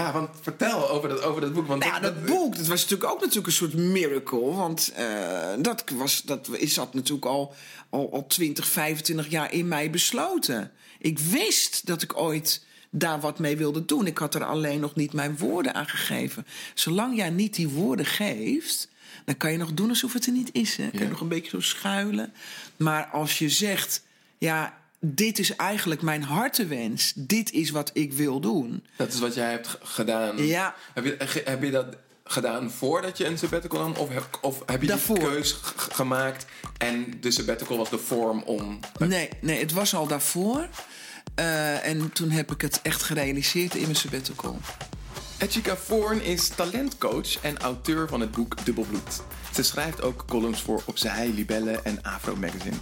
Ja, want vertel over dat, over dat boek. Want Nou ja, dat boek, dat was natuurlijk ook natuurlijk een soort miracle. Want eh, dat, was, dat is dat natuurlijk al, al, al 20, 25 jaar in mij besloten. Ik wist dat ik ooit daar wat mee wilde doen. Ik had er alleen nog niet mijn woorden aan gegeven. Zolang jij niet die woorden geeft, dan kan je nog doen alsof het er niet is. Hè? Kan je Ja. nog een beetje zo schuilen. Maar als je zegt, ja, dit is eigenlijk mijn hartewens. Dit is wat ik wil doen. Dat is wat jij hebt gedaan. Ja. Heb je, heb je dat gedaan voordat je een sabbatical nam? Of heb, of heb je Daarvoor. die keus gemaakt en de sabbatical was de vorm om... Nee, nee, het was al daarvoor. Eh, en toen heb ik het echt gerealiseerd in mijn sabbatical. Etchika Voorn is talentcoach en auteur van het boek Dubbelbloed. Ze schrijft ook columns voor Opzij, Libelle en Afro Magazine.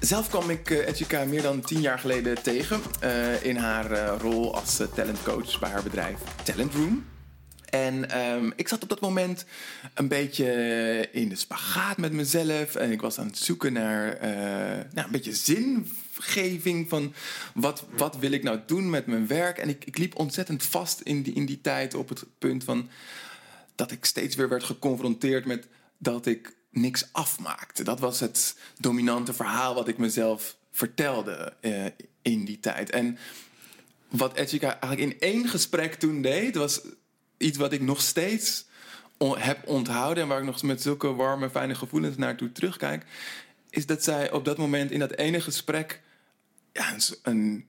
Zelf kwam ik Etchika meer dan tien jaar geleden tegen eh, in haar eh, rol als eh, talentcoach bij haar bedrijf Talent Room. En ehm, ik zat op dat moment een beetje in de spagaat met mezelf. En ik was aan het zoeken naar nou, een beetje zingeving van wat, wat wil ik nou doen met mijn werk. En ik, ik liep ontzettend vast in die, in die tijd op het punt van dat ik steeds weer werd geconfronteerd met dat ik niks afmaakte. Dat was het dominante verhaal wat ik mezelf vertelde eh, in die tijd. En wat Etchika eigenlijk in één gesprek toen deed, was iets wat ik nog steeds heb onthouden en waar ik nog met zulke warme, fijne gevoelens naartoe terugkijk, is dat zij op dat moment in dat ene gesprek ja, een,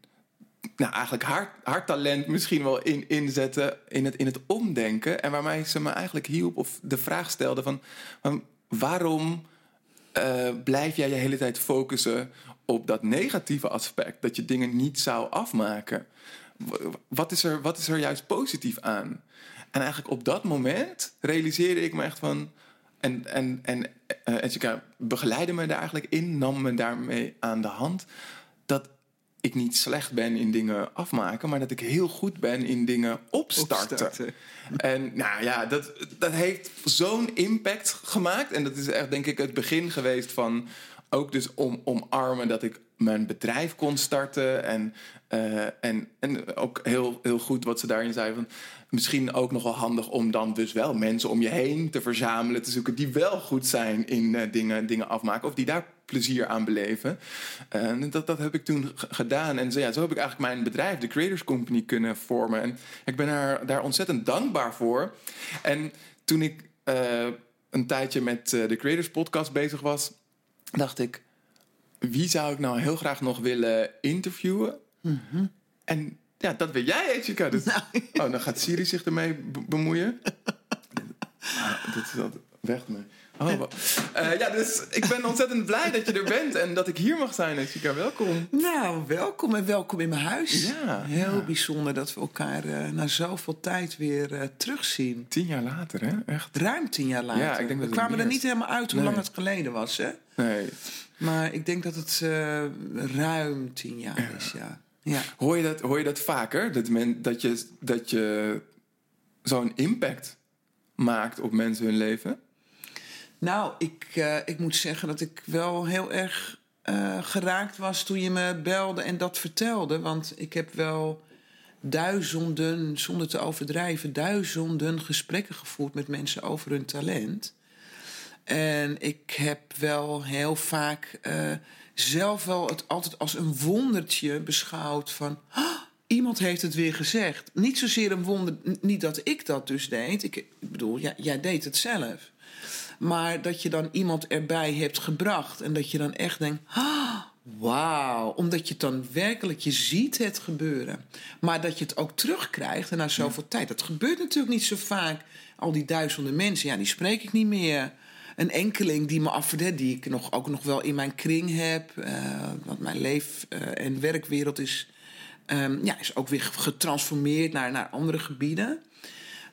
nou, eigenlijk haar, haar talent misschien wel in, inzetten in het, in het omdenken. En waarmee ze me eigenlijk hielp of de vraag stelde van waarom eh, blijf jij je hele tijd focussen op dat negatieve aspect? Dat je dingen niet zou afmaken. Wat is er, wat is er juist positief aan? En eigenlijk op dat moment realiseerde ik me echt van... En, en, en uh, begeleidde me daar eigenlijk in, nam me daarmee aan de hand... dat ik niet slecht ben in dingen afmaken, maar dat ik heel goed ben in dingen opstarten. Opstarten. En nou ja, dat, dat heeft zo'n impact gemaakt. En dat is echt, denk ik, het begin geweest van ook dus om, omarmen dat ik mijn bedrijf kon starten. En, uh, en, en ook heel, heel goed wat ze daarin zei. Van, misschien ook nog wel handig om dan dus wel mensen om je heen te verzamelen, te zoeken die wel goed zijn in uh, dingen, dingen afmaken. Of die daar plezier aan beleven. Uh, dat, dat heb ik toen gedaan. En zo, ja, zo heb ik eigenlijk mijn bedrijf, de Creators Company, kunnen vormen. En ik ben haar, daar ontzettend dankbaar voor. En toen ik een tijdje met de Creators Podcast bezig was, dacht ik: wie zou ik nou heel graag nog willen interviewen? Mm -hmm. En ja, dat weet jij, Ejika. Dus, nou. Oh, dan gaat Siri zich ermee bemoeien. ah, dit is dat. Weg mee. Oh, uh, ja, dus ik ben ontzettend blij dat je er bent en dat ik hier mag zijn, Ejika. Welkom. Nou, welkom en welkom in mijn huis. Ja, Heel ja. bijzonder dat we elkaar uh, na zoveel tijd weer uh, terugzien. Tien jaar later, hè? Echt. Ruim tien jaar later. Ja, ik denk dat we kwamen er niet helemaal uit hoe nee. lang het geleden was, hè? Nee. Maar ik denk dat het ruim tien jaar ja. is, ja. ja. Hoor, je dat, hoor je dat vaker? Dat, men, dat je, dat je zo'n impact maakt op mensen hun leven? Nou, ik, uh, ik moet zeggen dat ik wel heel erg uh, geraakt was toen je me belde en dat vertelde. Want ik heb wel duizenden, zonder te overdrijven, duizenden gesprekken gevoerd met mensen over hun talent. En ik heb wel heel vaak uh, zelf wel het altijd als een wondertje beschouwd van. Oh, iemand heeft het weer gezegd. Niet zozeer een wonder, niet dat ik dat dus deed. Ik, ik bedoel, ja, jij deed het zelf. Maar dat je dan iemand erbij hebt gebracht en dat je dan echt denkt: oh, wauw. Omdat je het dan werkelijk, je ziet het gebeuren. Maar dat je het ook terugkrijgt en na zoveel ja. tijd. Dat gebeurt natuurlijk niet zo vaak. Al die duizenden mensen, ja, die spreek ik niet meer. Een enkeling die me afverdet, die ik nog, ook nog wel in mijn kring heb. Uh, wat mijn leef- uh, en werkwereld is. Um, ja, is ook weer getransformeerd naar, naar andere gebieden.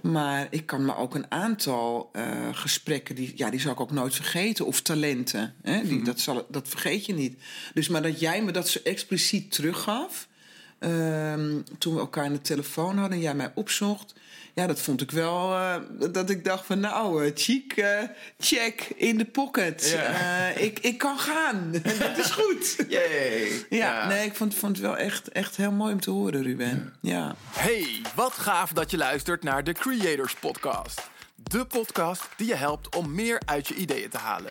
Maar ik kan me ook een aantal uh, gesprekken, die, ja, die zal ik ook nooit vergeten. Of talenten, hè? Die, mm -hmm. dat, zal, dat vergeet je niet. Dus maar dat jij me dat zo expliciet teruggaf, Ehm, toen we elkaar in de telefoon hadden en jij mij opzocht. Ja, dat vond ik wel. eh, dat ik dacht van nou, uh, chic, eh, check in de pocket. Ja. Eh, ik, ik kan gaan. dat is goed. Yay! Ja, nee, ik vond, vond het wel echt, echt heel mooi om te horen, Ruben. Ja. Hey, wat gaaf dat je luistert naar de Creators Podcast. De podcast die je helpt om meer uit je ideeën te halen.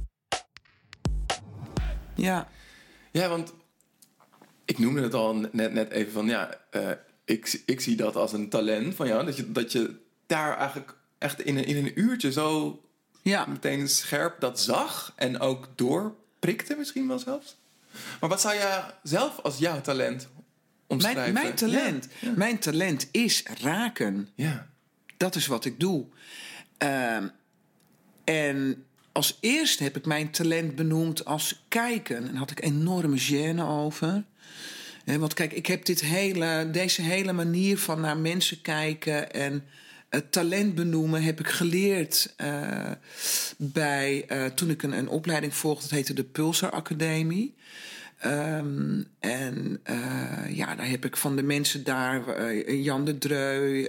Ja. Ja, want ik noemde het al net, net even van ja, eh, ik, ik zie dat als een talent van jou. Dat je, dat je daar eigenlijk echt in een, in een uurtje zo Ja. meteen scherp dat zag en ook doorprikte misschien wel zelfs. Maar wat zou je zelf als jouw talent omschrijven? Mijn, mijn talent. Ja. Mijn talent is raken. Ja. Dat is wat ik doe. Ehm, en als eerste heb ik mijn talent benoemd als kijken. En daar had ik enorme gêne over. Want kijk, ik heb dit hele, deze hele manier van naar mensen kijken en het talent benoemen heb ik geleerd eh, bij, eh, toen ik een, een opleiding volgde. Dat heette de Pulsar Academie. Ehm, en eh, ja, daar heb ik van de mensen daar, Jan de Dreu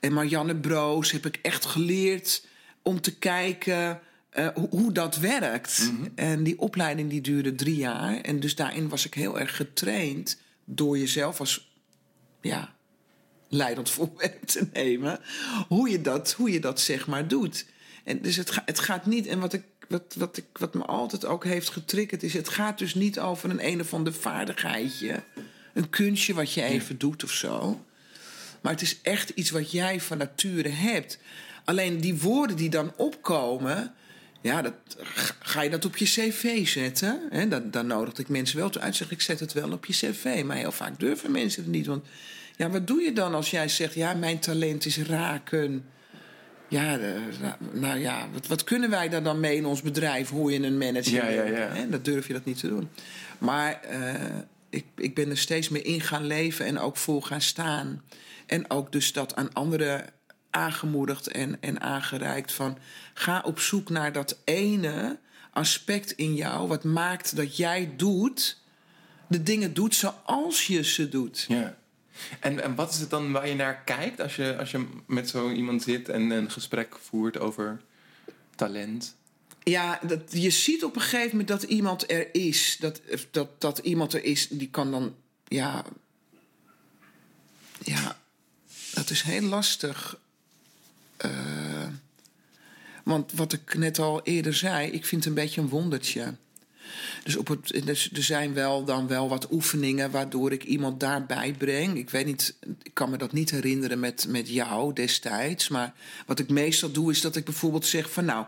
en Marianne Broos, heb ik echt geleerd om te kijken eh, hoe, hoe dat werkt. En die opleiding die duurde drie jaar. En dus daarin was ik heel erg getraind door jezelf als ja, leidend voorwerp te nemen. Hoe je dat, hoe je dat zeg maar doet. En dus het, ga- het gaat niet, en wat, ik, wat, wat, ik, wat me altijd ook heeft getriggerd, is: het gaat dus niet over een een of ander vaardigheidje. Een kunstje wat je even doet of zo. Maar het is echt iets wat jij van nature hebt. Alleen die woorden die dan opkomen. Ja, dat, ga- je dat op je cv zetten? Hè? Dan, dan nodig ik mensen wel uit. Zeg ik zet het wel op je cv. Maar heel vaak durven mensen het niet. Want ja, wat doe je dan als jij zegt: ja, mijn talent is raken. Ja, eh, nou ja, wat, wat kunnen wij daar dan mee in ons bedrijf? Hoe je een manager Ja, ja, bent, ja. hè? Dat durf je dat niet te doen. Maar eh, ik, ik ben er steeds meer in gaan leven en ook voor gaan staan. En ook dus dat aan anderen aangemoedigd en, en aangereikt van... ga op zoek naar dat ene aspect in jou... wat maakt dat jij doet, de dingen doet zoals je ze doet. ja. En, en wat is het dan waar je naar kijkt als je, als je met zo iemand zit en een gesprek voert over talent? Ja, dat, je ziet op een gegeven moment dat iemand er is. Dat, dat, dat iemand er is, die kan dan. Ja. Ja, dat is heel lastig. Eh, want wat ik net al eerder zei, ik vind het een beetje een wondertje. Dus, op het, dus er zijn wel dan wel wat oefeningen waardoor ik iemand daarbij breng. Ik weet niet, ik kan me dat niet herinneren met, met jou destijds. Maar wat ik meestal doe, is dat ik bijvoorbeeld zeg van nou,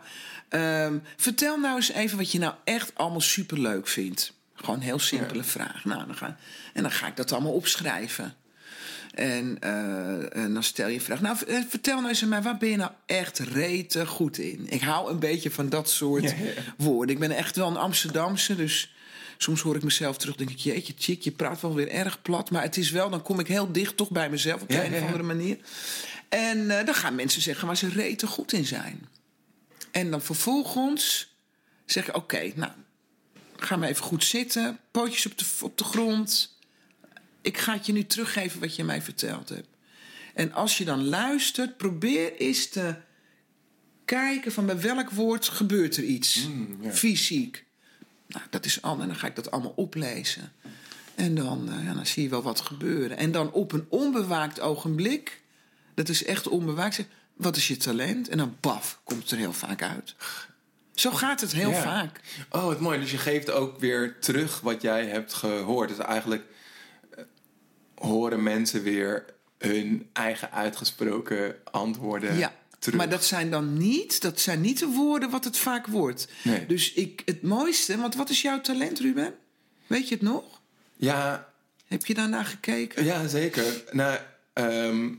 ehm, vertel nou eens even wat je nou echt allemaal superleuk vindt. Gewoon een heel simpele vraag. Nou, dan ga, en dan ga ik dat allemaal opschrijven. En, eh, en dan stel je vraag. Nou, eh, vertel nou eens aan mij, waar ben je nou echt rete goed in? Ik hou een beetje van dat soort Ja, ja, ja. woorden. Ik ben echt wel een Amsterdamse, dus soms hoor ik mezelf terug. denk ik, jeetje, chick, je praat wel weer erg plat. Maar het is wel, dan kom ik heel dicht toch bij mezelf op de Ja, een of andere manier. En eh, dan gaan mensen zeggen waar ze rete goed in zijn. En dan vervolgens zeg ik, oké, nou, ga maar even goed zitten. Pootjes op de, op de grond. Ik ga het je nu teruggeven wat je mij verteld hebt. En als je dan luistert, probeer eens te kijken van bij welk woord gebeurt er iets. ja. Fysiek. Nou, dat is al. En dan ga ik dat allemaal oplezen. En dan, eh, ja, dan zie je wel wat gebeuren. En dan op een onbewaakt ogenblik, dat is echt onbewaakt, wat is je talent? En dan baf, komt het er heel vaak uit. Zo gaat het heel Ja. vaak. Oh, wat mooi. Dus je geeft ook weer terug wat jij hebt gehoord. Dus eigenlijk horen mensen weer hun eigen uitgesproken antwoorden Ja, terug. maar dat zijn dan niet, dat zijn niet de woorden wat het vaak wordt. Nee. Dus ik, het mooiste, want wat is jouw talent, Ruben? Weet je het nog? Ja, Heb je daarnaar gekeken? ja, zeker. Nou, ehm,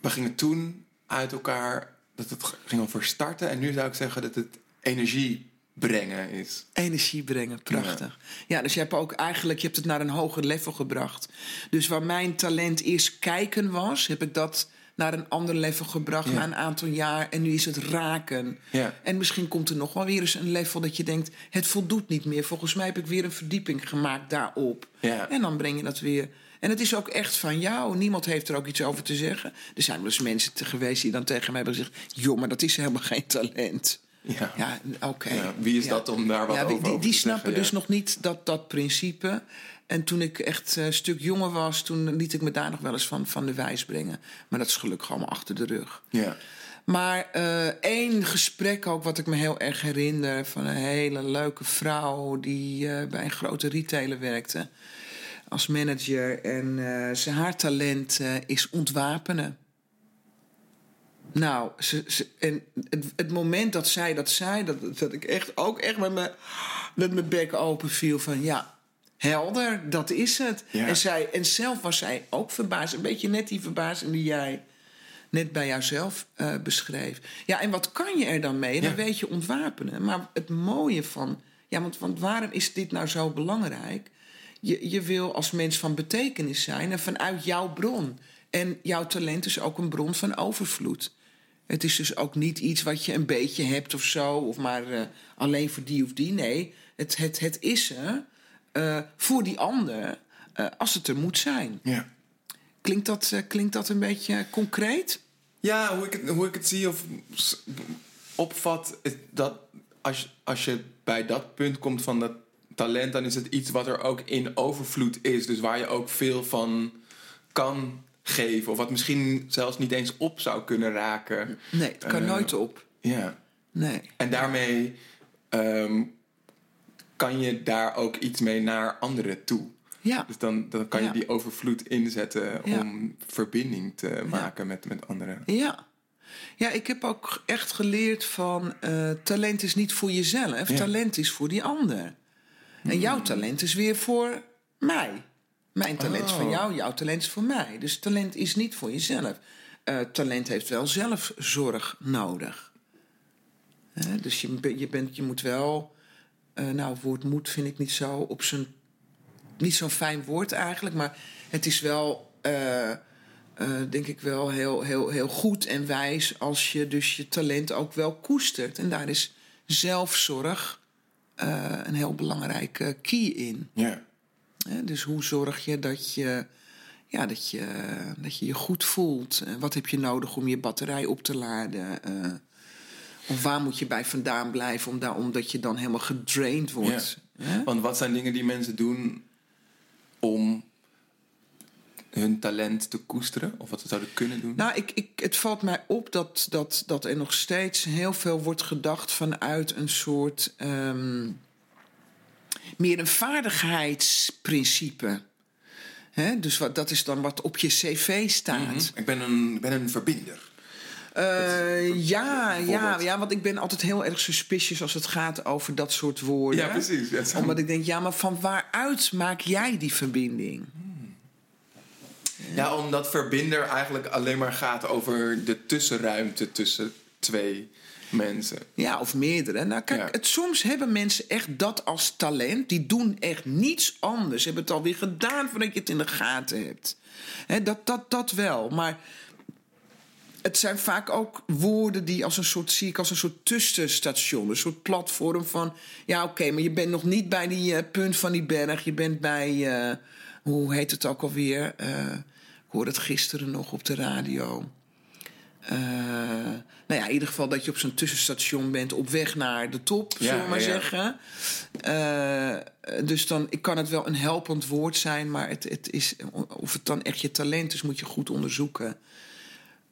we gingen toen uit elkaar dat het ging over starten. En nu zou ik zeggen dat het energie brengen is. Energie brengen, prachtig. Ja. dus je hebt ook eigenlijk je hebt het naar een hoger level gebracht. Dus waar mijn talent eerst kijken was, heb ik dat naar een ander level gebracht na een aantal jaar. En nu is het raken. Ja. En misschien komt er nog wel weer eens een level dat je denkt: het voldoet niet meer. Volgens mij heb ik weer een verdieping gemaakt daarop. Ja. En dan breng je dat weer. En het is ook echt van jou. Niemand heeft er ook iets over te zeggen. Er zijn wel eens mensen te geweest die dan tegen mij hebben gezegd: joh, maar dat is helemaal geen talent. Ja. Ja, oké. Ja, wie is Ja. dat om daar wat Ja, die, over, die, over die te snappen zeggen? dus nog niet dat, dat principe. En toen ik echt eh, een stuk jonger was, toen liet ik me daar nog wel eens van, van de wijs brengen. Maar dat is gelukkig allemaal achter de rug. Ja. Maar eh, één gesprek ook, wat ik me heel erg herinner... van een hele leuke vrouw die eh, bij een grote retailer werkte... als manager. En ze, haar talent is ontwapenen. Nou, ze, ze- en het, het moment dat zij dat zei... dat, dat ik echt ook echt met mijn, met mijn bek open viel van... ja, helder, dat is het. Ja. En, zij, en zelf was zij ook verbaasd. Een beetje net die verbazing die jij net bij jouzelf eh, beschreef. Ja, en wat kan je er dan mee? Dan Ja. weet je ontwapenen. Maar het mooie van... Ja, want, want waarom is dit nou zo belangrijk? Je, je wil als mens van betekenis zijn en vanuit jouw bron. En jouw talent is ook een bron van overvloed. Het is dus ook niet iets wat je een beetje hebt of zo, of maar eh, alleen voor die of die. Nee, het, het, het is er eh, voor die ander eh, als het er moet zijn. Ja. Klinkt dat, klinkt dat een beetje concreet? Ja, hoe ik het, hoe ik het zie of opvat, is dat als, als je bij dat punt komt van dat talent, dan is het iets wat er ook in overvloed is. Dus waar je ook veel van kan geven. Of wat misschien zelfs niet eens op zou kunnen raken. Nee, het kan Eh, nooit op. Ja. Nee. En daarmee ehm, kan je daar ook iets mee naar anderen toe. Ja, Dus dan, dan kan je Ja. die overvloed inzetten Ja. om verbinding te maken met, met anderen. ja. Ja, ik heb ook echt geleerd van eh, talent is niet voor jezelf, talent is voor die ander. En jouw talent is weer voor mij. Mijn talent is van Oh. jou, jouw talent is voor mij. Dus talent is niet voor jezelf. Eh, talent heeft wel zelfzorg nodig. Dus je, je, bent, je moet wel. eh, nou, het woord moet vind ik niet zo op zijn. Niet zo'n fijn woord eigenlijk, maar het is wel. eh, denk ik wel heel, heel, heel goed en wijs als je dus je talent ook wel koestert. En daar is zelfzorg een heel belangrijke key in. Ja. Dus hoe zorg je dat je, ja, dat je dat je, je goed voelt? Eh, wat heb je nodig om je batterij op te laden? Eh, of waar moet je bij vandaan blijven om daar, omdat je dan helemaal gedraind wordt? Want wat zijn dingen die mensen doen om hun talent te koesteren? Of wat ze zouden kunnen doen? Nou, ik, ik, het valt mij op dat, dat, dat er nog steeds heel veel wordt gedacht vanuit een soort. ehm, meer een vaardigheidsprincipe. Hè? Dus wat, dat is dan wat op je cv staat. Mhm. Ik ben een, ik ben een verbinder. Eh, ja, ja, ja, want ik ben altijd heel erg suspicious als het gaat over dat soort woorden. Ja, precies. Ja, Omdat ik denk, ja, maar van waaruit maak jij die verbinding? Ja, omdat verbinder eigenlijk alleen maar gaat over de tussenruimte tussen twee mensen. Ja, of meerdere. Nou, kijk, Ja. het, soms hebben mensen echt dat als talent. Die doen echt niets anders. Ze hebben het alweer gedaan voordat je het in de gaten hebt. Dat, dat, dat wel. Maar het zijn vaak ook woorden die als een soort, zie ik als een soort tussenstation. Een soort platform van, ja oké, maar je bent nog niet bij die eh, punt van die berg. Je bent bij, eh, hoe heet het ook alweer? Eh, ik hoorde het gisteren nog op de radio. Eh, nou ja, in ieder geval dat je op zo'n tussenstation bent op weg naar de top, Ja, zullen we maar ja, zeggen. Eh, dus dan ik kan het wel een helpend woord zijn, maar het, het is, of het dan echt je talent is, moet je goed onderzoeken.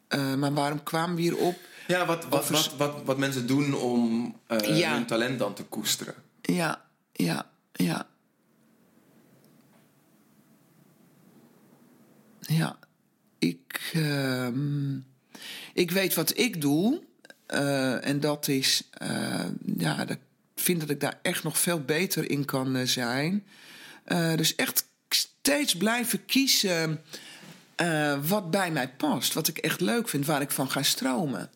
Eh, maar waarom kwamen we hierop? Ja, wat, wat, Over- wat, wat, wat mensen doen om Ja. hun talent dan te koesteren. Ja, ja, ja. Ja, ik, ehm, ik weet wat ik doe. eh, en dat is, eh, ja, ik vind dat ik daar echt nog veel beter in kan eh, zijn. Dus echt steeds blijven kiezen wat bij mij past, wat ik echt leuk vind, waar ik van ga stromen.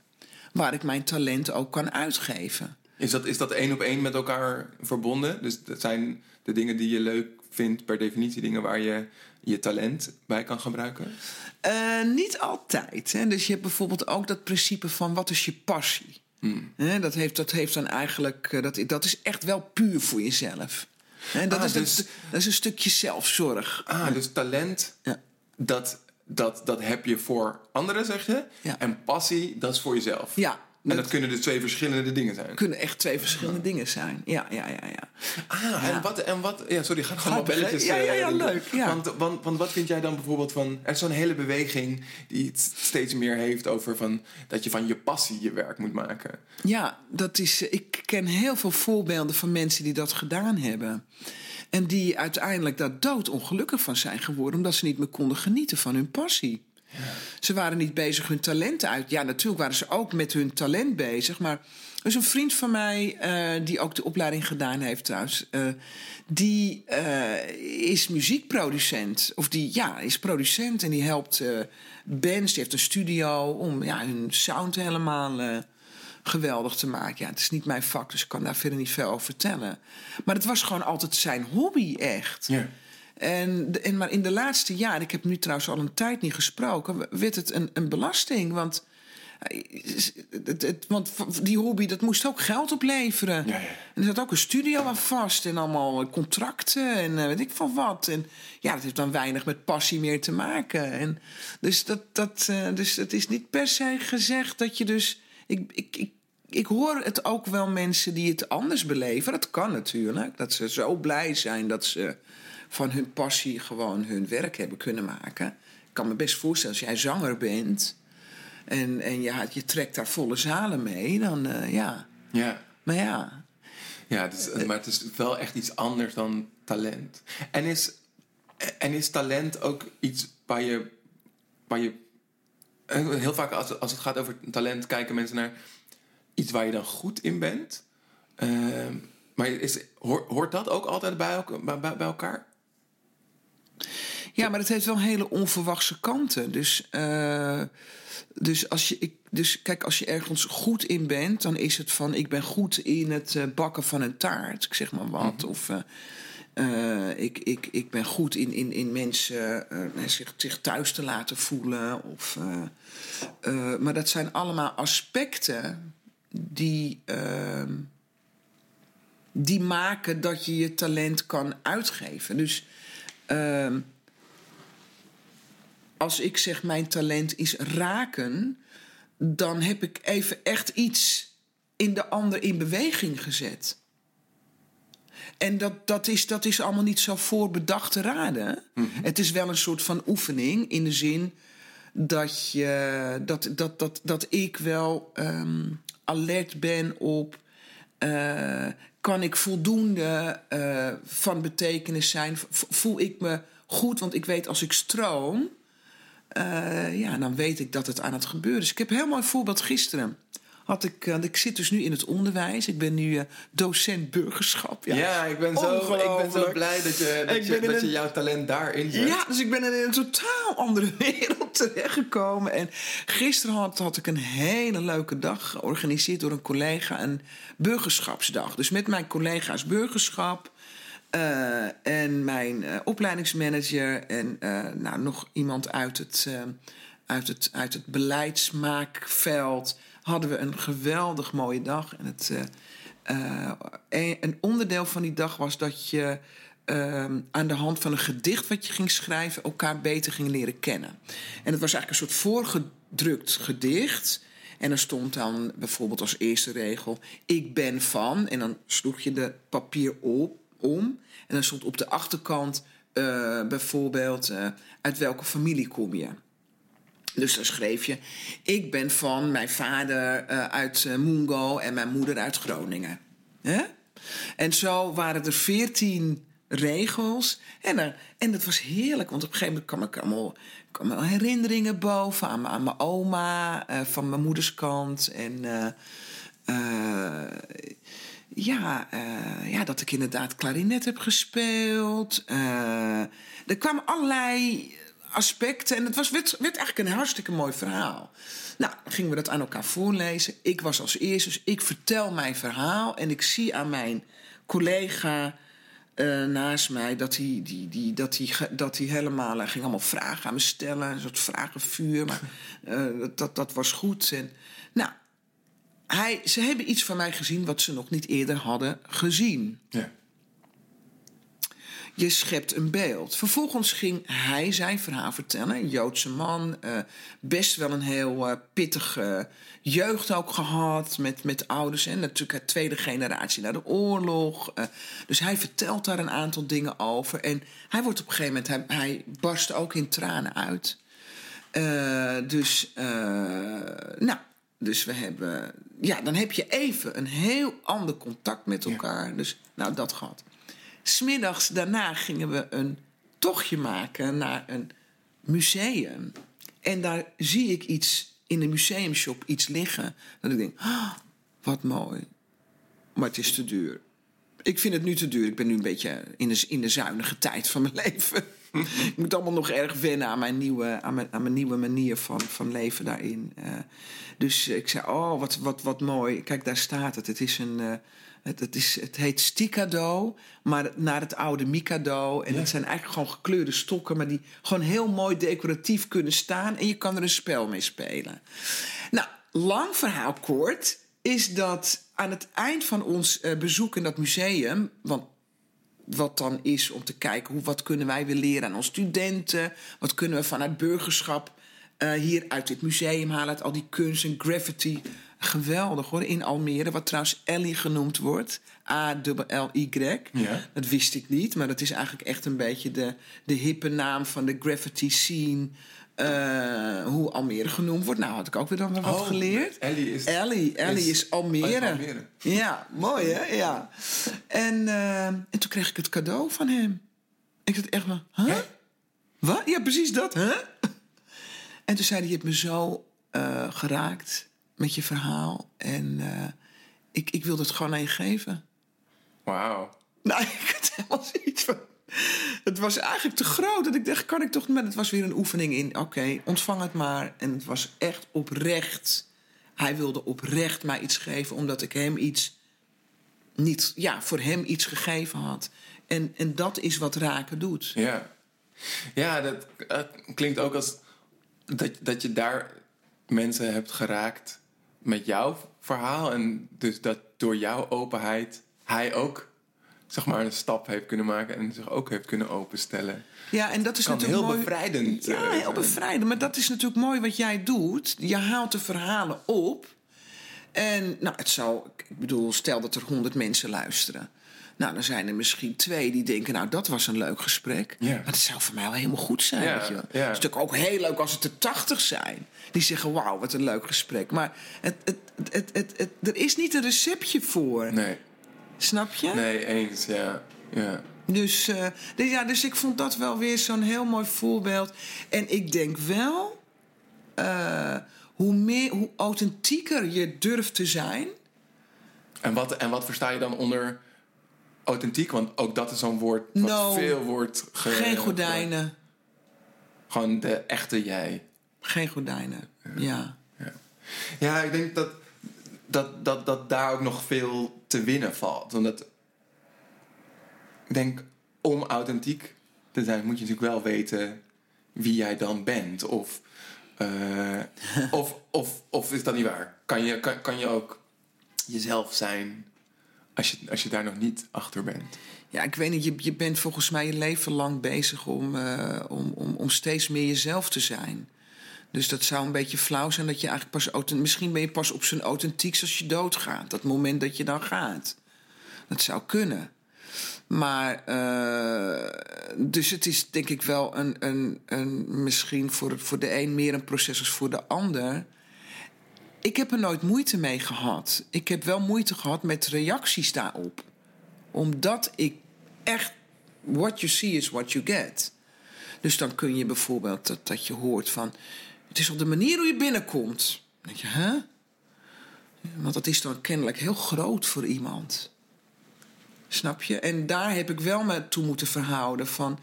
Waar ik mijn talent ook kan uitgeven. Is dat, is dat één op één met elkaar verbonden? Dus dat zijn de dingen die je leuk vindt per definitie dingen waar je je talent bij kan gebruiken? Uh, niet altijd. Hè? Dus je hebt bijvoorbeeld ook dat principe van wat is je passie? Hmm. Dat, heeft, dat heeft dan eigenlijk, eh, dat, dat is echt wel puur voor jezelf. Dat, ah, is, dus, dat, is een stukje zelfzorg. Ah, dus talent, ja. dat, dat, dat heb je voor anderen, zeg je. Ja. En passie, dat is voor jezelf. Ja, en dat kunnen dus twee verschillende dingen zijn. Kunnen echt twee verschillende dingen zijn. Ja, ja, ja, ja. Ah, en wat, en wat... Ja, sorry, ga gewoon wel belletjes... Ja, ja, ja, eh, leuk. Ja. Want, want, want wat vind jij dan bijvoorbeeld van... Er is zo'n hele beweging die het steeds meer heeft over van... dat je van je passie je werk moet maken. Ja, dat is... Ik ken heel veel voorbeelden van mensen die dat gedaan hebben. En die uiteindelijk daar doodongelukkig van zijn geworden... omdat ze niet meer konden genieten van hun passie. Ze waren niet bezig hun talenten uit. Ja, natuurlijk waren ze ook met hun talent bezig. Maar er is een vriend van mij, uh, die ook de opleiding gedaan heeft trouwens. Uh, die uh, is muziekproducent. Of die ja, is producent en die helpt bands. Die heeft een studio om ja, hun sound helemaal geweldig te maken. Ja, het is niet mijn vak, dus ik kan daar verder niet veel over vertellen. Maar het was gewoon altijd zijn hobby, echt. Ja. En, en, maar in de laatste jaren, ik heb nu trouwens al een tijd niet gesproken, werd het een, een belasting. Want, eh, het, het, want die hobby, dat moest ook geld opleveren. Ja, ja. En er zat ook een studio aan vast en allemaal contracten en uh, weet ik van wat. En ja, dat heeft dan weinig met passie meer te maken. En dus, dat, dat, uh, dus het is niet per se gezegd dat je dus. Ik, ik, ik, ik hoor het ook wel mensen die het anders beleven. Dat kan natuurlijk. Dat ze zo blij zijn dat ze van hun passie gewoon hun werk hebben kunnen maken. Ik kan me best voorstellen, als jij zanger bent en, en je, je trekt daar volle zalen mee, dan uh, ja. Ja. Maar ja. Ja, maar het is wel echt iets anders dan talent. En is, en is talent ook iets waar je, waar je. Heel vaak als, als het gaat over talent, kijken mensen naar iets waar je dan goed in bent. Uh, maar is, hoort dat ook altijd bij, bij, bij elkaar? Ja, maar het heeft wel hele onverwachte kanten. Dus, uh, dus, als je, ik, dus kijk, als je ergens goed in bent, dan is het van: ik ben goed in het uh, bakken van een taart, ik zeg maar wat. Mm. Of uh, ik, ik, ik ben goed in, in, in mensen zich, zich thuis te laten voelen. Of, maar dat zijn allemaal aspecten die ehm, die maken dat je je talent kan uitgeven. Dus uh, als ik zeg mijn talent is raken, dan heb ik even echt iets in de ander in beweging gezet. En dat, dat, is, dat is allemaal niet zo voorbedacht te raden. Mhm. Het is wel een soort van oefening in de zin dat, je, dat, dat, dat, dat ik wel um, alert ben op. Uh, kan ik voldoende uh, van betekenis zijn? Voel ik me goed? Want ik weet als ik stroom, uh, ja, dan weet ik dat het aan het gebeuren is. Ik heb een heel mooi voorbeeld gisteren. Had ik, uh, ik zit dus nu in het onderwijs. Ik ben nu uh, docent burgerschap. Ja, ja ik, ben zo, ik ben zo blij dat je, dat, je, dat je jouw talent daarin zet. Ja, dus ik ben in een totaal andere wereld terechtgekomen. En gisteren had, had ik een hele leuke dag georganiseerd door een collega. Een burgerschapsdag. Dus met mijn collega's burgerschap. Uh, en mijn uh, opleidingsmanager en uh, nou, nog iemand uit het, uit, het, uit het beleidsmaakveld hadden we een geweldig mooie dag. En het, een, een, onderdeel van die dag was dat je ehm, aan de hand van een gedicht wat je ging schrijven elkaar beter ging leren kennen. En het was eigenlijk een soort voorgedrukt gedicht. En er stond dan bijvoorbeeld als eerste regel: Ik ben van. En dan sloeg je de papier op om. En dan stond op de achterkant uh, bijvoorbeeld uit welke familie kom je. Dus dan schreef je: Ik ben van mijn vader uh, uit Mungo en mijn moeder uit Groningen. En zo waren er veertien regels. En, er, en dat was heerlijk, want op een gegeven moment kwam ik allemaal, herinneringen boven aan, aan mijn oma van mijn moeders kant. En ja, ja, dat ik inderdaad klarinet heb gespeeld. Er kwamen allerlei, aspecten. En het was, werd, werd eigenlijk een hartstikke mooi verhaal. Nou, gingen we dat aan elkaar voorlezen. Ik was als eerste, dus ik vertel mijn verhaal. En ik zie aan mijn collega eh, naast mij dat hij, die, die, dat hij, dat hij helemaal... Hij ging allemaal vragen aan me stellen. Een soort vragenvuur. Maar eh, dat, dat was goed. En, nou, hij, ze hebben iets van mij gezien wat ze nog niet eerder hadden gezien. Ja. Je schept een beeld. Vervolgens ging hij zijn verhaal vertellen. Een Joodse man. Uh, best wel een heel uh, pittige jeugd ook gehad. Met, met ouders. En natuurlijk de tweede generatie na de oorlog. Uh, dus hij vertelt daar een aantal dingen over. En hij wordt op een gegeven moment. Hij, hij barst ook in tranen uit. dus, nou. Dus we hebben. Ja, dan heb je even een heel ander contact met elkaar. Ja. Dus, nou, dat gehad. Smiddags daarna gingen we een tochtje maken naar een museum. En daar zie ik iets in de museumshop iets liggen. Dat ik denk, oh, wat mooi. Maar het is te duur. Ik vind het nu te duur. Ik ben nu een beetje in de, in de zuinige tijd van mijn leven. ik moet allemaal nog erg wennen aan mijn nieuwe, aan mijn, aan mijn nieuwe manier van, van leven daarin. Uh, dus ik zei, oh, wat, wat, wat mooi. Kijk, daar staat het. Het is een... Uh, het, het, is, het heet Stikado, maar naar het oude Mikado. En ja. het zijn eigenlijk gewoon gekleurde stokken, maar die gewoon heel mooi decoratief kunnen staan. En je kan er een spel mee spelen. Nou, lang verhaal kort is dat aan het eind van ons uh, bezoek in dat museum, want wat dan is om te kijken hoe, wat kunnen wij weer leren aan onze studenten, wat kunnen we vanuit burgerschap uh, hier uit dit museum halen, uit al die kunst en graffiti geweldig hoor, in Almere. Wat trouwens Ellie genoemd wordt. A-L-L-Y. Ja. Dat wist ik niet, maar dat is eigenlijk echt een beetje de, de hippe naam van de graffiti scene. Uh, hoe Almere genoemd wordt. Nou, had ik ook weer dan wat oh, geleerd. Ellie is, Ellie, Ellie is, is Almere. Almere. Ja, mooi hè? Ja. En, uh, en toen kreeg ik het cadeau van hem. Ik dacht echt maar, huh? Hè? Wat? Ja, precies dat, hè? En toen zei hij, je hebt me zo uh, geraakt met je verhaal. En uh, ik, ik wilde het gewoon aan je geven. Wauw. Nou, ik had helemaal zoiets van... Het was eigenlijk te groot. Dat ik dacht, kan ik toch... Maar het was weer een oefening in. Oké, okay, ontvang het maar. En het was echt oprecht. Hij wilde oprecht mij iets geven... omdat ik hem iets... Niet, ja, voor hem iets gegeven had. En, en dat is wat raken doet. Ja, ja dat, dat klinkt ook als... Dat, dat je daar mensen hebt geraakt met jouw verhaal. En dus dat door jouw openheid hij ook zeg maar een stap heeft kunnen maken en zich ook heeft kunnen openstellen. Ja, en dat is kan natuurlijk heel mooi. bevrijdend. Ja, uh, heel bevrijdend. Maar dat is natuurlijk mooi wat jij doet. Je haalt de verhalen op. En nou, het zou, ik bedoel, stel dat er honderd mensen luisteren. Nou, dan zijn er misschien twee die denken, nou, dat was een leuk gesprek. Ja. Maar dat zou voor mij wel helemaal goed zijn. Ja, weet je wel. ja. Het is natuurlijk ook heel leuk als het er tachtig zijn. Die zeggen, wauw, wat een leuk gesprek. Maar het, het, het, het, het, er is niet een receptje voor. Nee, Snap je? nee, eens, ja. ja. Dus, uh, dus, ja, dus ik vond dat wel weer zo'n heel mooi voorbeeld. En ik denk wel, uh, hoe, meer, hoe authentieker je durft te zijn. En wat, en wat versta je dan onder authentiek? Want ook dat is zo'n woord wat No. veel wordt... Ge, Geen gordijnen. Gewoon de echte jij. Geen gordijnen. Ja. Ja, ik denk dat, dat, dat, dat daar ook nog veel te winnen valt. Omdat ik denk, om authentiek te zijn, moet je natuurlijk wel weten wie jij dan bent. Of, eh, of, of, of is dat niet waar? Kan je, kan, kan je ook jezelf zijn als je, als je daar nog niet achter bent? Ja, ik weet niet, je, je bent volgens mij je leven lang bezig om, uh, om, om, om steeds meer jezelf te zijn. Dus dat zou een beetje flauw zijn dat je eigenlijk pas... Misschien ben je pas op zijn authentiekst als je doodgaat. Dat moment dat je dan gaat. Dat zou kunnen. Maar, uh, dus het is denk ik wel een, een, een misschien voor, voor de een meer een proces als voor de ander. Ik heb er nooit moeite mee gehad. Ik heb wel moeite gehad met reacties daarop. Omdat ik echt, what you see is what you get. Dus dan kun je bijvoorbeeld dat, dat je hoort van, het is op de manier hoe je binnenkomt. Dan denk je, hè? Want dat is dan kennelijk heel groot voor iemand. Snap je? En daar heb ik wel me toe moeten verhouden van...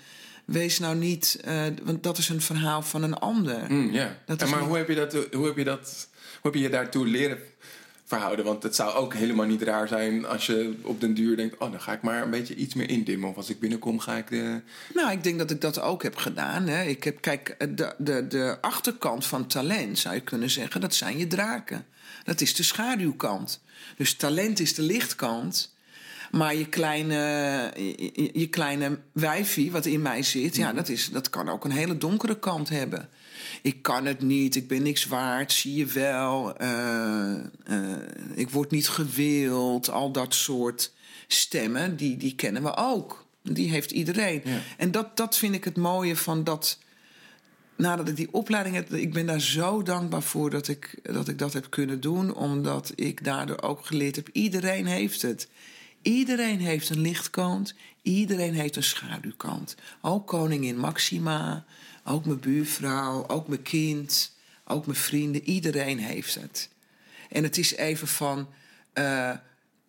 wees nou niet, eh, want dat is een verhaal van een ander. Mm, ja. Dat maar hoe heb, je dat, hoe, heb je dat, hoe heb je je daartoe leren verhouden? Want het zou ook helemaal niet raar zijn als je op den duur denkt... oh, dan ga ik maar een beetje iets meer indimmen. Of als ik binnenkom, ga ik de... Nou, ik denk dat ik dat ook heb gedaan. Hè. Ik heb, kijk, de, de, de achterkant van talent zou je kunnen zeggen, dat zijn je draken. Dat is de schaduwkant. Dus talent is de lichtkant. Maar je kleine, je, kleine wijfie, wat in mij zit, ja, dat, is, dat kan ook een hele donkere kant hebben. Ik kan het niet, ik ben niks waard, zie je wel. eh, eh, ik word niet gewild, al dat soort stemmen, die, die kennen we ook. Die heeft iedereen. Ja. En dat, dat vind ik het mooie van dat. Nadat ik die opleiding heb, ik ben daar zo dankbaar voor dat ik, dat ik dat heb kunnen doen. Omdat ik daardoor ook geleerd heb, iedereen heeft het. Iedereen heeft een lichtkant, iedereen heeft een schaduwkant. Ook koningin Maxima, ook mijn buurvrouw, ook mijn kind, ook mijn vrienden. Iedereen heeft het. En het is even van, eh,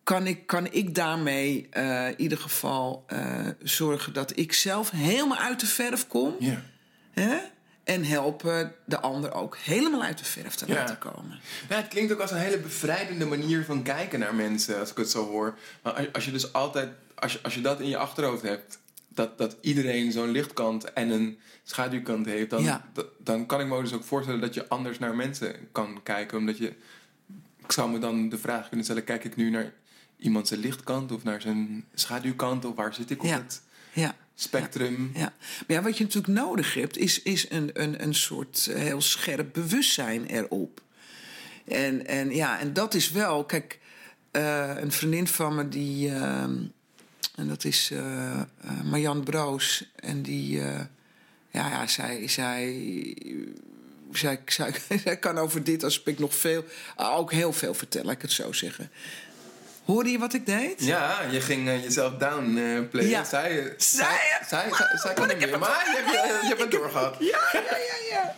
kan, ik, kan ik daarmee eh, in ieder geval eh, zorgen dat ik zelf helemaal uit de verf kom? Ja. Hè? En helpen de ander ook helemaal uit de verf te Ja. laten komen. Ja, het klinkt ook als een hele bevrijdende manier van kijken naar mensen, als ik het zo hoor. Maar als, als je dus altijd, als je, als je dat in je achterhoofd hebt, dat, dat iedereen zo'n lichtkant en een schaduwkant heeft, dan, Ja. dan kan ik me dus ook voorstellen dat je anders naar mensen kan kijken. Omdat je, ik zou me dan de vraag kunnen stellen, kijk ik nu naar iemand zijn lichtkant of naar zijn schaduwkant, of waar zit ik op Ja. het Ja. Spectrum? Ja. Maar ja, wat je natuurlijk nodig hebt, is, is een, een, een soort eh, heel scherp bewustzijn erop. En, en ja, en dat is wel, kijk, eh, een vriendin van me die, ehm, en dat is eh, Marjan Broos, en die, ja, ja, zij, zij, zij, zij, zij kan over dit aspect nog veel, ook heel veel vertellen, laat ik het zo zeggen. Hoorde je wat ik deed? Ja, je ging eh, jezelf down eh playen. Ja. Zij, zij, Zij- zij, zij, kan het weer, maar je hebt, je, je hebt het doorgehad. Ja, ja, ja, ja.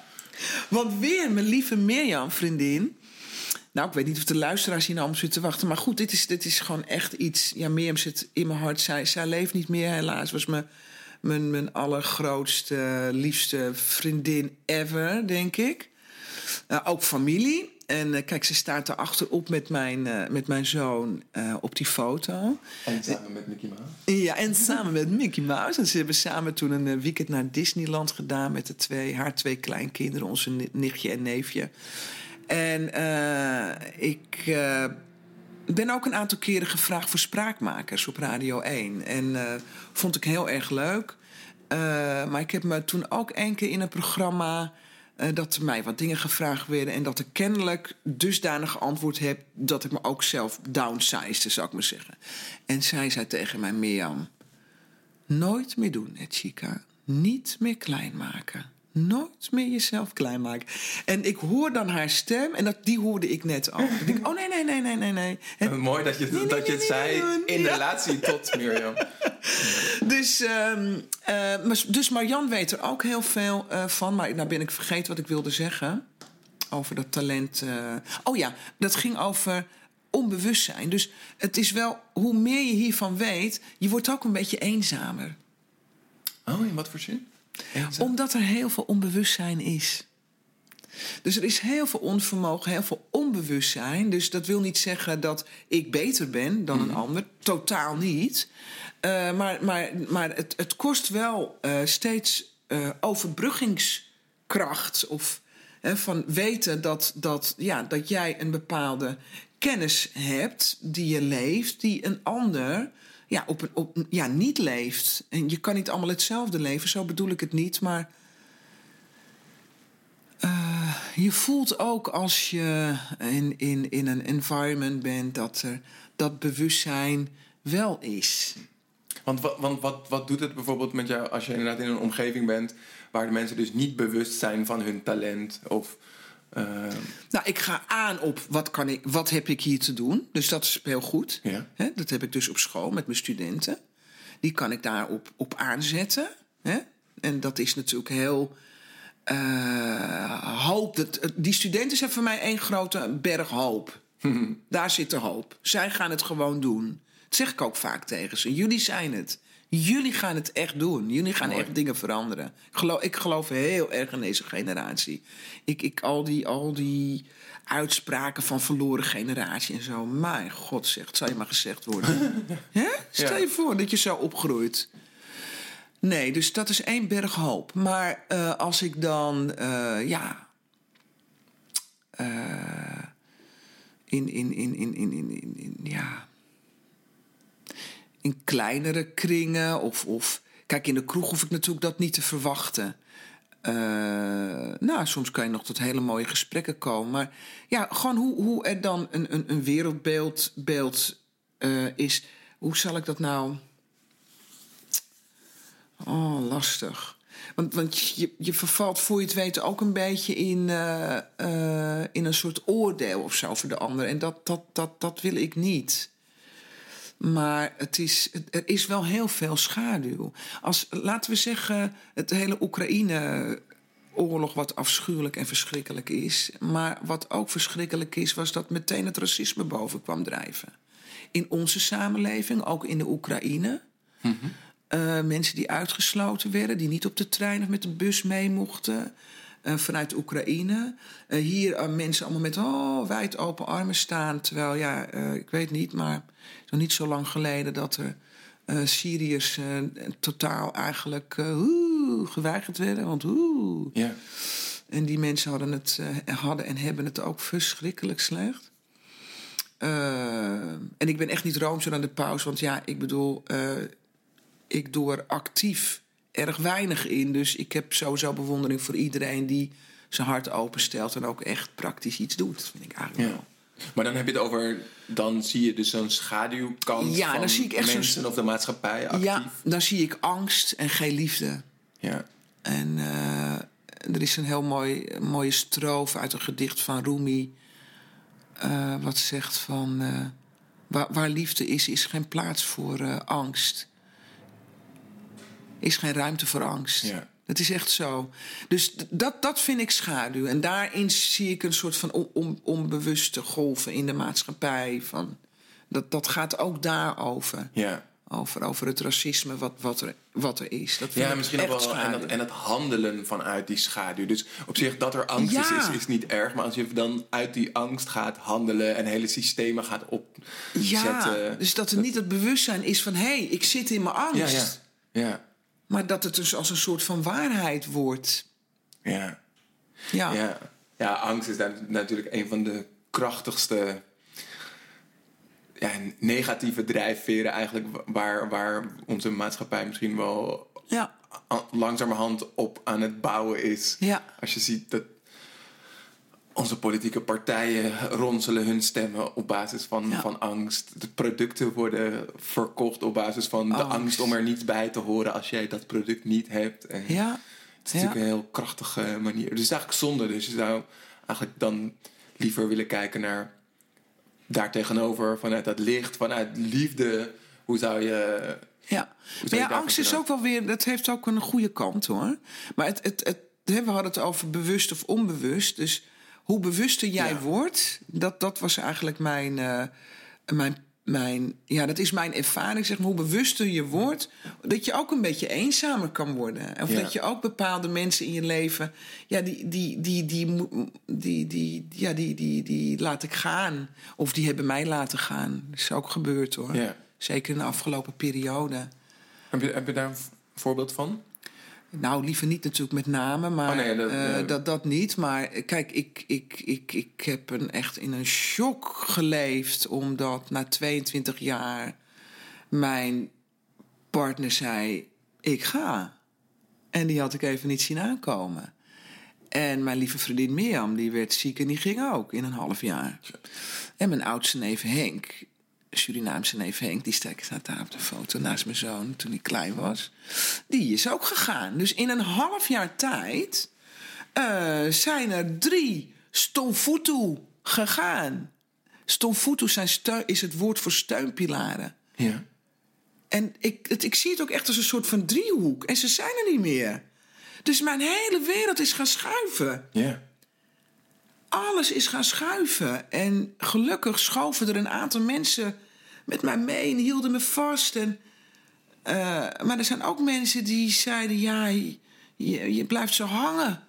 Want weer mijn lieve Mirjam, vriendin. Nou, ik weet niet of de luisteraars hier nou om zitten te wachten. Maar goed, dit is, dit is gewoon echt iets. Ja, Mirjam zit in mijn hart. Zij, zij leeft niet meer, helaas. Was mijn, mijn, mijn allergrootste, liefste vriendin ever, denk ik. Eh, ook familie. En eh, kijk, ze staat erachter op met mijn, eh, met mijn zoon eh, op die foto. En samen met Mickey Mouse. Ja, en samen met Mickey Mouse. En ze hebben samen toen een weekend naar Disneyland gedaan met de twee, haar twee kleinkinderen, onze ni- nichtje en neefje. En ik ben ook een aantal keren gevraagd voor spraakmakers op Radio 1. En vond ik heel erg leuk. Maar ik heb me toen ook één keer in een programma. Eh, dat mij wat dingen gevraagd werden. En dat ik kennelijk dusdanig geantwoord heb. dat ik me ook zelf downsized, zou ik maar zeggen. En zij zei tegen mij: Mirjam. Nooit meer doen, hè, chica. Niet meer klein maken. Nooit meer jezelf klein maken. En ik hoor dan haar stem en dat, die hoorde ik net al. Dan denk ik, oh nee, nee, nee, nee, nee, nee. Eh, Mooi dat je, Nee, nee, dat je het zei in Ja. relatie tot Mirjam. Dus, ehm, eh, dus Marjan weet er ook heel veel eh, van. Maar nou ben ik vergeten wat ik wilde zeggen. Over dat talent. Oh ja, dat ging over onbewustzijn. Dus het is wel, hoe meer je hiervan weet... je wordt ook een beetje eenzamer. Oh, in wat voor zin? Omdat er heel veel onbewustzijn is. Dus er is heel veel onvermogen, heel veel onbewustzijn. Dus dat wil niet zeggen dat ik beter ben dan een ander. Totaal niet. Eh, maar maar, maar het, het kost wel eh, steeds eh, overbruggingskracht. Of hè, van weten dat, dat, ja, dat jij een bepaalde kennis hebt die je leeft, die een ander ja, op op, ja, niet leeft. En je kan niet allemaal hetzelfde leven, zo bedoel ik het niet. Maar eh, je voelt ook als je in, in, in een environment bent dat er dat bewustzijn wel is. Want, wat, want wat, wat doet het bijvoorbeeld met jou als je inderdaad in een omgeving bent... waar de mensen dus niet bewust zijn van hun talent of... eh, Nou, ik ga aan op wat, kan ik, wat heb ik hier te doen. Dus dat is heel goed. Ja. Dat heb ik dus op school met mijn studenten. Die kan ik daarop op aanzetten. En dat is natuurlijk heel. eh, hoop. Dat, die studenten zijn voor mij één grote berg hoop. Daar zit de hoop. Zij gaan het gewoon doen. Dat zeg ik ook vaak tegen ze. Jullie zijn het. Jullie gaan het echt doen. Jullie gaan echt dingen veranderen. Ik geloof, ik geloof heel erg in deze generatie. Ik, ik, al, die, al die uitspraken van verloren generatie en zo. Mijn god zegt, zou je maar gezegd worden. Stel je voor dat je zo opgroeit. Nee, dus dat is één berg hoop. Maar uh, als ik dan, uh, ja. Uh, in, in, in, in, in, in, in, in, ja. In kleinere kringen of, of. Kijk, in de kroeg hoef ik natuurlijk dat niet te verwachten. Uh, nou, soms kan je nog tot hele mooie gesprekken komen. Maar ja, gewoon hoe, hoe er dan een, een, een wereldbeeld beeld, uh, is. Hoe zal ik dat nou. Oh, lastig. Want, want je, je vervalt voor je het weten ook een beetje in, uh, in een soort oordeel of zo voor de ander. En dat, dat, dat, dat wil ik niet. Maar het is, er is wel heel veel schaduw. Als, laten we zeggen, het hele Oekraïne-oorlog, wat afschuwelijk en verschrikkelijk is. Maar wat ook verschrikkelijk is, was dat meteen het racisme boven kwam drijven. In onze samenleving, ook in de Oekraïne. Mm -hmm. Uh, mensen die uitgesloten werden, die niet op de trein of met de bus mee mochten. Uh, vanuit Oekraïne. Uh, hier mensen allemaal met oh, wijd open armen staan. Terwijl, ja, ik weet niet, maar het is nog niet zo lang geleden dat er Syriërs totaal eigenlijk geweigerd werden. Want oeh. Ja. En die mensen hadden, het, hadden en hebben het ook verschrikkelijk slecht. en ik ben echt niet roomser aan de paus, want ja, ik bedoel ik doe er actief erg weinig in. Dus ik heb sowieso bewondering voor iedereen die zijn hart openstelt en ook echt praktisch iets doet. Dat vind ik eigenlijk ja. wel. Maar dan heb je het over, dan zie je dus zo'n schaduwkant ja, van dan zie ik echt mensen of de maatschappij actief. Ja, dan zie ik angst en geen liefde. Ja. En uh, er is een heel mooi, mooie stroof uit een gedicht van Rumi. Uh, wat zegt van, uh, waar, waar, liefde is, is geen plaats voor angst is geen ruimte voor angst. Ja. Dat is echt zo. Dus dat, dat vind ik schaduw. En daarin zie ik een soort van on, on, onbewuste golven in de maatschappij. Van, dat, dat gaat ook daarover. Ja. Over, over het racisme wat, wat, er, wat er is. Dat ja, misschien ook wel. En, dat, en het handelen vanuit die schaduw. Dus op zich dat er angst ja. is, is, is niet erg. Maar als je dan uit die angst gaat handelen en hele systemen gaat opzetten. Ja, dus dat er niet het bewustzijn is van hé, hey, ik zit in mijn angst. Ja, ja. ja. Maar dat het dus als een soort van waarheid wordt. Ja. Ja. Ja, ja angst is daar natuurlijk een van de krachtigste ja, negatieve drijfveren eigenlijk... Waar, waar onze maatschappij misschien wel ja. langzamerhand op aan het bouwen is. Ja. Als je ziet dat onze politieke partijen ronselen hun stemmen op basis van, Ja. van angst. De producten worden verkocht op basis van de Angst. om er niet bij te horen als jij dat product niet hebt. En Ja. Het is natuurlijk een heel krachtige manier. Dus het is eigenlijk zonde. Dus je zou eigenlijk dan liever willen kijken naar daartegenover, vanuit dat licht, vanuit liefde. Hoe zou je. Ja, zou maar ja, angst is ook wel weer, dat heeft ook een goede kant hoor. Maar het, het, het, we hadden het over bewust of onbewust. Dus hoe bewuster jij Ja. wordt, dat, dat was eigenlijk mijn, eh, mijn, mijn, ja, dat is mijn ervaring, zeg maar. Hoe bewuster je wordt, dat je ook een beetje eenzamer kan worden. Of Ja. dat je ook bepaalde mensen in je leven, ja, die, die, die, die, die, die, ja, die, die, die laat ik gaan. Of die hebben mij laten gaan. Dat is ook gebeurd hoor. Ja. Zeker in de afgelopen periode. Heb je, heb je daar een voorbeeld van? Nou, liever niet natuurlijk met name, maar Oh, nee, dat- eh, dat, dat niet. Maar eh, kijk, ik, ik, ik, ik heb een, echt in een shock geleefd... omdat na 22 jaar mijn partner zei... ik ga. En die had ik even niet zien aankomen. En mijn lieve vriendin Mirjam, die werd ziek en die ging ook in een half jaar. En mijn oudste neef Henk, Surinaamse neef Henk, die staat daar op de foto naast mijn zoon toen hij klein was. Die is ook gegaan. Dus in een half jaar tijd eh, zijn er drie stomfutu gegaan. Stomfutu zijn steun, is het woord voor steunpilaren. Ja. En ik, het, ik zie het ook echt als een soort van driehoek. En ze zijn er niet meer. Dus mijn hele wereld is gaan schuiven. Ja. Alles is gaan schuiven. En gelukkig schoven er een aantal mensen met mij mee en hielden me vast. En eh, maar er zijn ook mensen die zeiden: ja, je, je blijft zo hangen.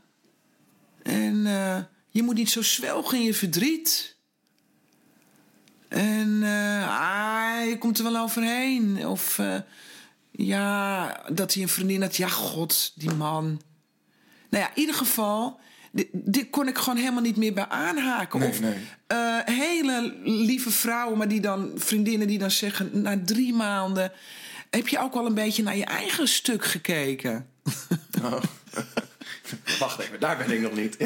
En eh, je moet niet zo zwelgen in je verdriet. En eh, ah, je komt er wel overheen. Of ja, dat hij een vriendin had. Ja, god, die man. Nou ja, in ieder geval. Dit, dit kon ik gewoon helemaal niet meer bij aanhaken. Nee, of nee. eh, hele lieve vrouwen, maar die dan vriendinnen die dan zeggen na drie maanden. Heb je ook al een beetje naar je eigen stuk gekeken? Oh. Wacht even, daar ben ik nog niet.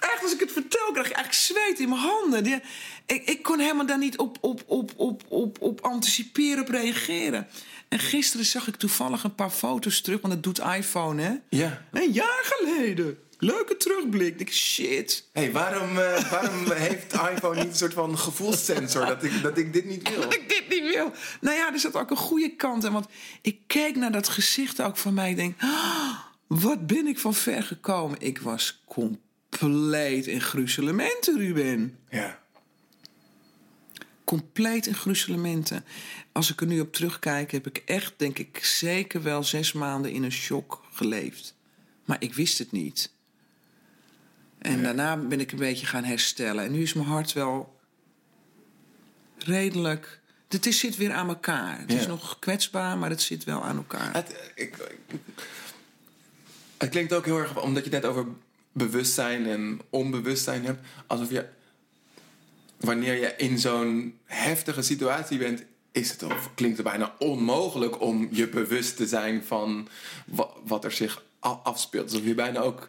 Echt, als ik het vertel, krijg ik eigenlijk zweet in mijn handen. Die- ik, ik kon helemaal daar niet op, op, op, op, op, op anticiperen, op reageren. En gisteren zag ik toevallig een paar foto's terug, want dat doet iPhone, hè? ja. Een jaar geleden. Leuke terugblik. Ik denk, shit. hey, waarom, eh, waarom heeft iPhone niet een soort van gevoelssensor dat ik, dat ik dit niet wil? Dat ik dit niet wil. Nou ja, er zat ook een goede kant. Want ik keek naar dat gezicht ook van mij. Ik denk, "Ah, wat ben ik van ver gekomen. Ik was compleet in gruzelementen, Ruben. Ja. compleet in gruzelementen. Als ik er nu op terugkijk, heb ik echt, denk ik, zeker wel zes maanden in een shock geleefd. Maar ik wist het niet. En daarna ben ik een beetje gaan herstellen. En nu is mijn hart wel redelijk. Het is, zit weer aan elkaar. Het is nog kwetsbaar, maar het zit wel aan elkaar. Het, ik, ik- het klinkt ook heel erg, omdat je het net over bewustzijn en onbewustzijn hebt, alsof je, wanneer je in zo'n heftige situatie bent, is het of klinkt het bijna onmogelijk om je bewust te zijn van wa- wat er zich afspeelt. Alsof je bijna ook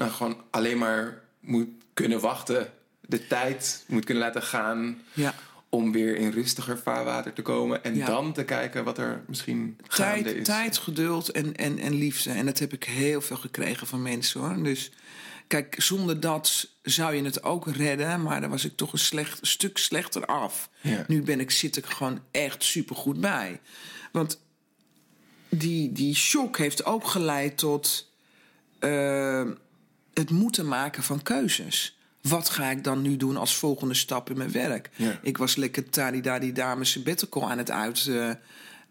nou, gewoon alleen maar moet kunnen wachten, de tijd moet kunnen laten gaan Ja. om weer in rustiger vaarwater te komen en Ja. dan te kijken wat er misschien gaande Tijd, is. tijd, geduld en, en, en liefde. En dat heb ik heel veel gekregen van mensen hoor. Dus kijk, zonder dat zou je het ook redden. Maar dan was ik toch een, slecht, een stuk slechter af. Ja. Nu ben ik, zit ik gewoon echt supergoed bij. Want die, die shock heeft ook geleid tot eh, het moeten maken van keuzes. Wat ga ik dan nu doen als volgende stap in mijn werk? Ja. Ik was lekker tadi dame sabbatical aan het uit. eh,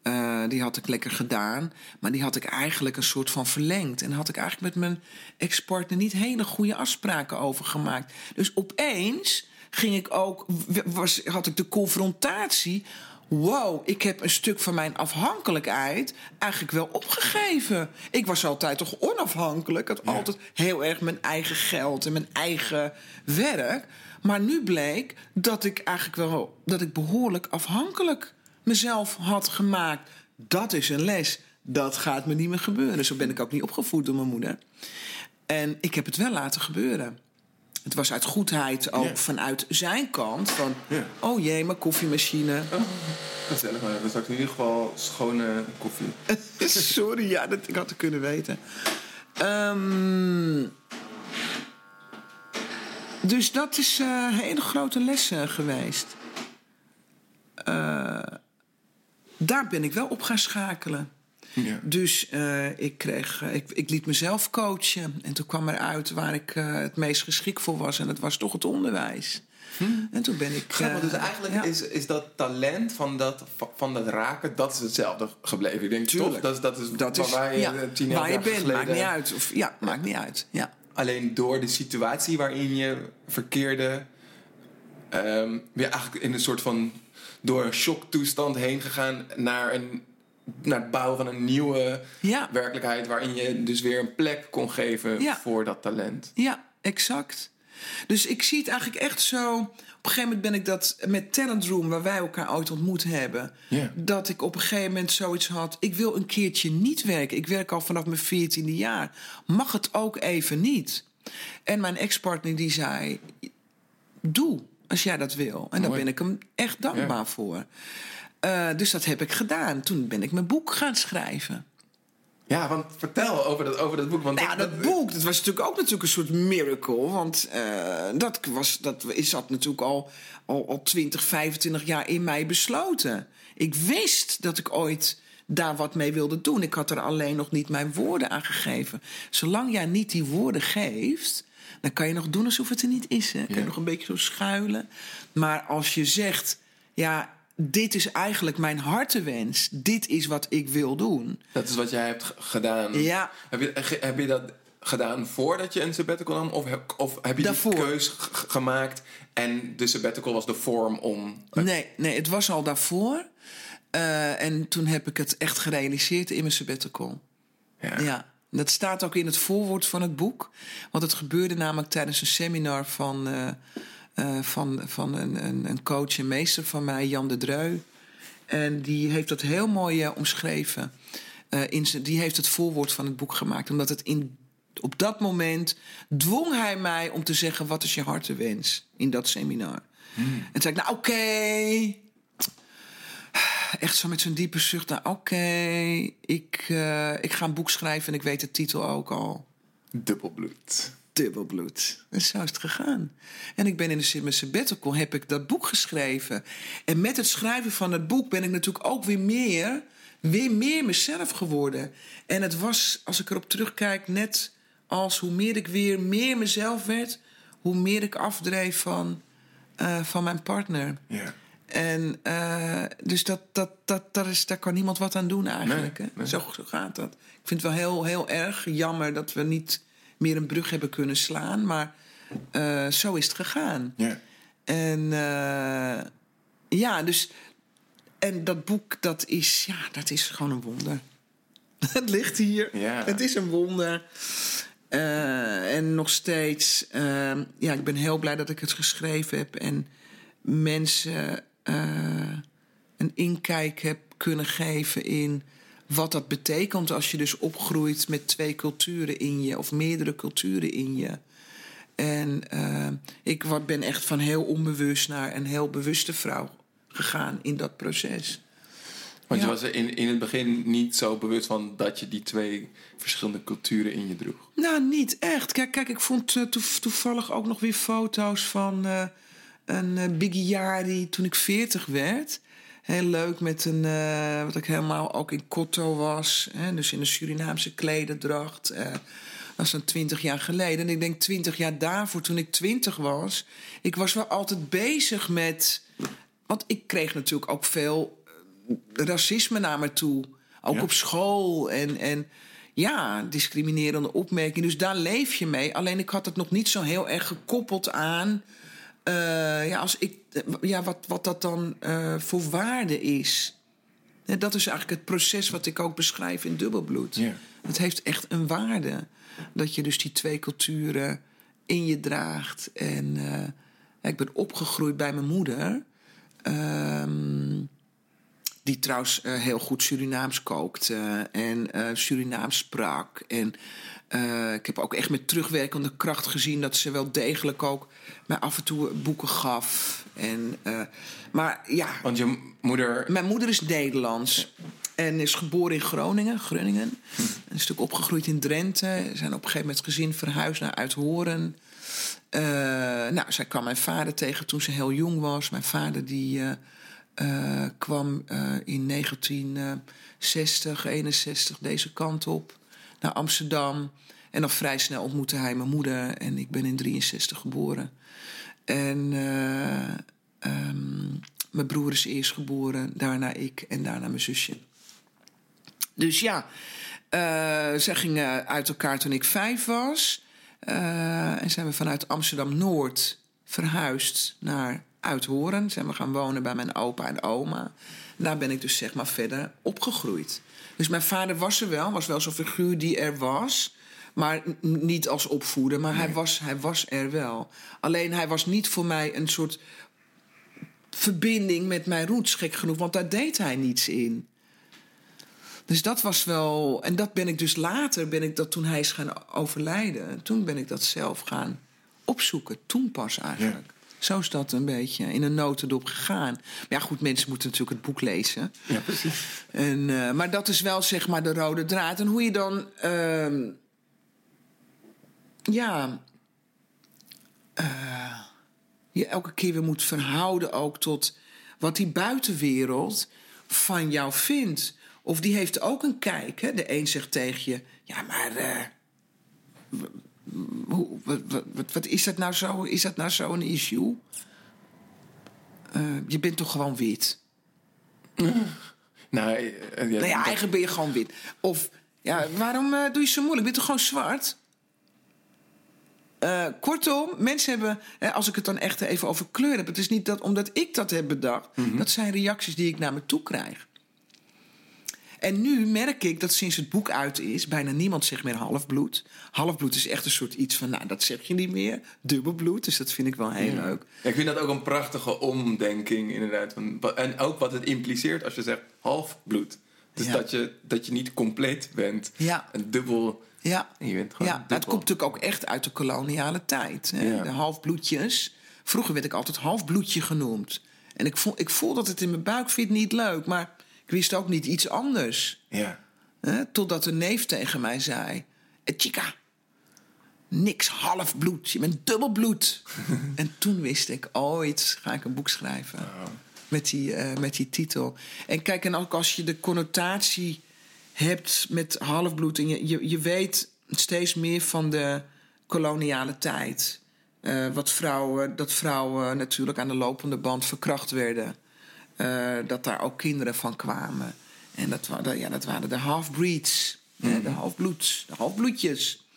eh, die had ik lekker gedaan. Maar die had ik eigenlijk een soort van verlengd. En had ik eigenlijk met mijn ex-partner niet hele goede afspraken over gemaakt. Dus opeens ging ik ook, was, had ik de confrontatie. Wow, ik heb een stuk van mijn afhankelijkheid eigenlijk wel opgegeven. Ik was altijd toch onafhankelijk. Ik had altijd heel erg mijn eigen geld en mijn eigen werk. Maar nu bleek dat ik eigenlijk wel dat ik behoorlijk afhankelijk mezelf had gemaakt. Dat is een les. Dat gaat me niet meer gebeuren. Zo ben ik ook niet opgevoed door mijn moeder. En ik heb het wel laten gebeuren. Het was uit goedheid ook Ja. vanuit zijn kant. Van, Ja. oh jee, mijn koffiemachine. Gezellig, maar hebben straks in ieder geval schone koffie. Sorry, ja, dat, ik had het kunnen weten. Ehm, dus dat is een hele grote les eh, geweest. Eh, daar ben ik wel op gaan schakelen. Ja. Dus eh, ik, kreeg, eh, ik, ik liet mezelf coachen. En toen kwam eruit waar ik eh, het meest geschikt voor was. En dat was toch het onderwijs. En toen ben ik... Grappig, dus eigenlijk ja. is, is dat talent van dat, van dat raken, dat is hetzelfde gebleven. Ik denk Tuurlijk. toch, dat, is- dat is dat waar is, waar je ja, tien waar je bent, geleden... maakt niet uit. Of, ja, maakt niet uit. Ja. Alleen door de situatie waarin je verkeerde... ehm weer eigenlijk in een soort van... door een shocktoestand heen gegaan naar, een, naar het bouwen van een nieuwe Ja. werkelijkheid... waarin je dus weer een plek kon geven Ja. voor dat talent. Ja, exact. Dus ik zie het eigenlijk echt zo. Op een gegeven moment ben ik dat met Talent Room, waar wij elkaar ooit ontmoet hebben. Dat ik op een gegeven moment zoiets had. Ik wil een keertje niet werken. Ik werk al vanaf mijn veertiende jaar. Mag het ook even niet? En mijn ex-partner die zei: Doe als jij dat wil. En daar ben ik hem echt dankbaar voor. Eh, dus dat heb ik gedaan. Toen ben ik mijn boek gaan schrijven. Ja, want vertel over dat, over dat boek. Want Nou dat boek, dat was natuurlijk ook natuurlijk een soort miracle. Want eh, dat, was, dat is dat natuurlijk al, al, al 20, 25 jaar in mij besloten. Ik wist dat ik ooit daar wat mee wilde doen. Ik had er alleen nog niet mijn woorden aan gegeven. Zolang jij niet die woorden geeft, dan kan je nog doen alsof het er niet is. Hè? Kan je Ja. nog een beetje zo schuilen. Maar als je zegt, ja, dit is eigenlijk mijn hartewens. Dit is wat ik wil doen. Dat is wat jij hebt gedaan. Ja. Heb je, heb je dat gedaan voordat je een sabbatical nam? Of heb, of heb je Daarvoor. die keus gemaakt en de sabbatical was de vorm om... Nee, nee, het was al daarvoor. Eh, en toen heb ik het echt gerealiseerd in mijn sabbatical. Ja. Ja, dat staat ook in het voorwoord van het boek. Want het gebeurde namelijk tijdens een seminar van, eh, eh, van, van een, een, een coach en meester van mij, Jan de Dreu. En die heeft dat heel mooi eh, omschreven. Eh, in zijn- die heeft het voorwoord van het boek gemaakt. Omdat het in, op dat moment dwong hij mij om te zeggen: wat is je hartewens in dat seminar? En toen zei ik: Nou, oké. Echt zo met zo'n diepe zucht. Nou, oké. Ik, ik ga een boek schrijven en ik weet de titel ook al. Dubbelbloed. Dubbelbloed. En zo is het gegaan. En ik ben in de mijn sabbatical heb ik dat boek geschreven. En met het schrijven van het boek ben ik natuurlijk ook weer meer, weer meer mezelf geworden. En het was, als ik erop terugkijk, net als hoe meer ik weer meer mezelf werd, hoe meer ik afdreef van, eh, van mijn partner. Ja. En eh, dus dat, dat, dat, dat is, daar kan niemand wat aan doen eigenlijk. Nee, hè? nee. Zo, zo gaat dat. Ik vind het wel heel, heel erg jammer dat we niet meer een brug hebben kunnen slaan. Maar eh, zo is het gegaan. Ja. En eh, ja, dus. En dat boek, dat is, ja, dat is gewoon een wonder. het ligt hier. Ja. Het is een wonder. Eh, en nog steeds, ja, ik ben heel blij dat ik het geschreven heb. En mensen een inkijk heb kunnen geven in wat dat betekent als je dus opgroeit met twee culturen in je, of meerdere culturen in je. En eh, ik ben echt van heel onbewust naar een heel bewuste vrouw gegaan in dat proces. Want Ja. je was er in, in het begin niet zo bewust van dat je die twee verschillende culturen in je droeg. Nou, niet echt. Kijk, kijk ik vond eh, toev- toevallig ook nog weer foto's van eh, een Biggie Yari toen ik 40 werd. Heel leuk met een, eh, wat ik helemaal ook in Kotto was. Hè, dus in een Surinaamse klederdracht. eh dat is dan 20 jaar geleden. En ik denk 20 jaar daarvoor, toen ik 20 was. Ik was wel altijd bezig met. Want ik kreeg natuurlijk ook veel eh, racisme naar me toe. Ook Ja. op school. En, en ja, discriminerende opmerkingen. Dus daar leef je mee. Alleen ik had het nog niet zo heel erg gekoppeld aan. ja, als ik, ja, wat, wat dat dan eh, voor waarde is. Dat is eigenlijk het proces wat ik ook beschrijf in Dubbelbloed. Ja. Het heeft echt een waarde. Dat je dus die twee culturen in je draagt. En eh, ik ben opgegroeid bij mijn moeder. Ehm, die trouwens eh, heel goed Surinaams kookte en eh, Surinaams sprak. En ik heb ook echt met terugwerkende kracht gezien dat ze wel degelijk ook mij af en toe boeken gaf. En, eh, maar ja, Want je moeder... mijn moeder is Nederlands. En is geboren in Groningen, Groningen. Een stuk opgegroeid in Drenthe. Zijn op een gegeven moment gezin verhuisd naar Uithoren. Eh, nou, zij kwam mijn vader tegen toen ze heel jong was. Mijn vader die eh, kwam in 1960, 61 deze kant op. Naar Amsterdam. En dan vrij snel ontmoette hij mijn moeder. En ik ben in 63 geboren. En eh, ehm, mijn broer is eerst geboren, daarna ik en daarna mijn zusje. Dus ja, eh zij gingen uit elkaar toen ik vijf was. Eh, en zijn we vanuit Amsterdam-Noord verhuisd naar Uithoren. Zijn we gaan wonen bij mijn opa en oma. Daar ben ik dus zeg maar verder opgegroeid. Dus mijn vader was er wel, was wel zo'n figuur die er was. Maar niet als opvoeder, maar hij, was, hij was er wel. Alleen hij was niet voor mij een soort verbinding met mijn roots, gek genoeg. Want daar deed hij niets in. Dus dat was wel. En dat ben ik dus later, ben ik dat toen hij is gaan overlijden. Toen ben ik dat zelf gaan opzoeken. Toen pas eigenlijk. Zo is dat een beetje in een notendop gegaan. Maar ja, goed, mensen moeten natuurlijk het boek lezen. Ja, precies. En, eh, maar dat is wel zeg maar de rode draad. En hoe je dan. ehm, ja. eh, je elke keer weer moet verhouden ook tot wat die buitenwereld van jou vindt. Of die heeft ook een kijk. Hè? De een zegt tegen je: Ja, maar. eh, hoe, wat, wat, wat, is dat nou zo? Is dat nou zo een issue? Eh, je bent toch gewoon wit? Nou, ja, Nou ja, eigenlijk ben je gewoon wit. Of, ja, waarom doe je zo moeilijk? Ben je toch gewoon zwart? Eh, kortom, mensen hebben, hè, als ik het dan echt even over kleur heb, het is niet dat omdat ik dat heb bedacht, dat zijn reacties die ik naar me toe krijg. En nu merk ik dat sinds het boek uit is, bijna niemand zegt meer halfbloed. Halfbloed is echt een soort iets van, nou, dat zeg je niet meer. Dubbelbloed, dus dat vind ik wel heel leuk. Ja, ik vind dat ook een prachtige omdenking, inderdaad. En ook wat het impliceert als je zegt halfbloed. Dus Ja. dat, je, dat je niet compleet bent. Ja. Een dubbel. Ja, Je bent gewoon ja het dubbel. komt natuurlijk ook echt uit de koloniale tijd. Hè? De halfbloedjes. Vroeger werd ik altijd halfbloedje genoemd. En ik voel, ik voel dat het in mijn buik vindt niet leuk, maar ik wist ook niet iets anders. Ja. Hè? Totdat een neef tegen mij zei: "Eh, Chica, niks halfbloed, je bent dubbelbloed. en toen wist ik: ooit ga ik een boek schrijven. Met die, eh, met die titel. En kijk, en ook als je de connotatie hebt met halfbloed. en je, je, je weet steeds meer van de koloniale tijd. Eh, wat vrouwen, dat vrouwen natuurlijk aan de lopende band verkracht werden. Eh, dat daar ook kinderen van kwamen. En dat, ja, dat waren de halfbreeds. hè, de halfbloeds, de halfbloedjes.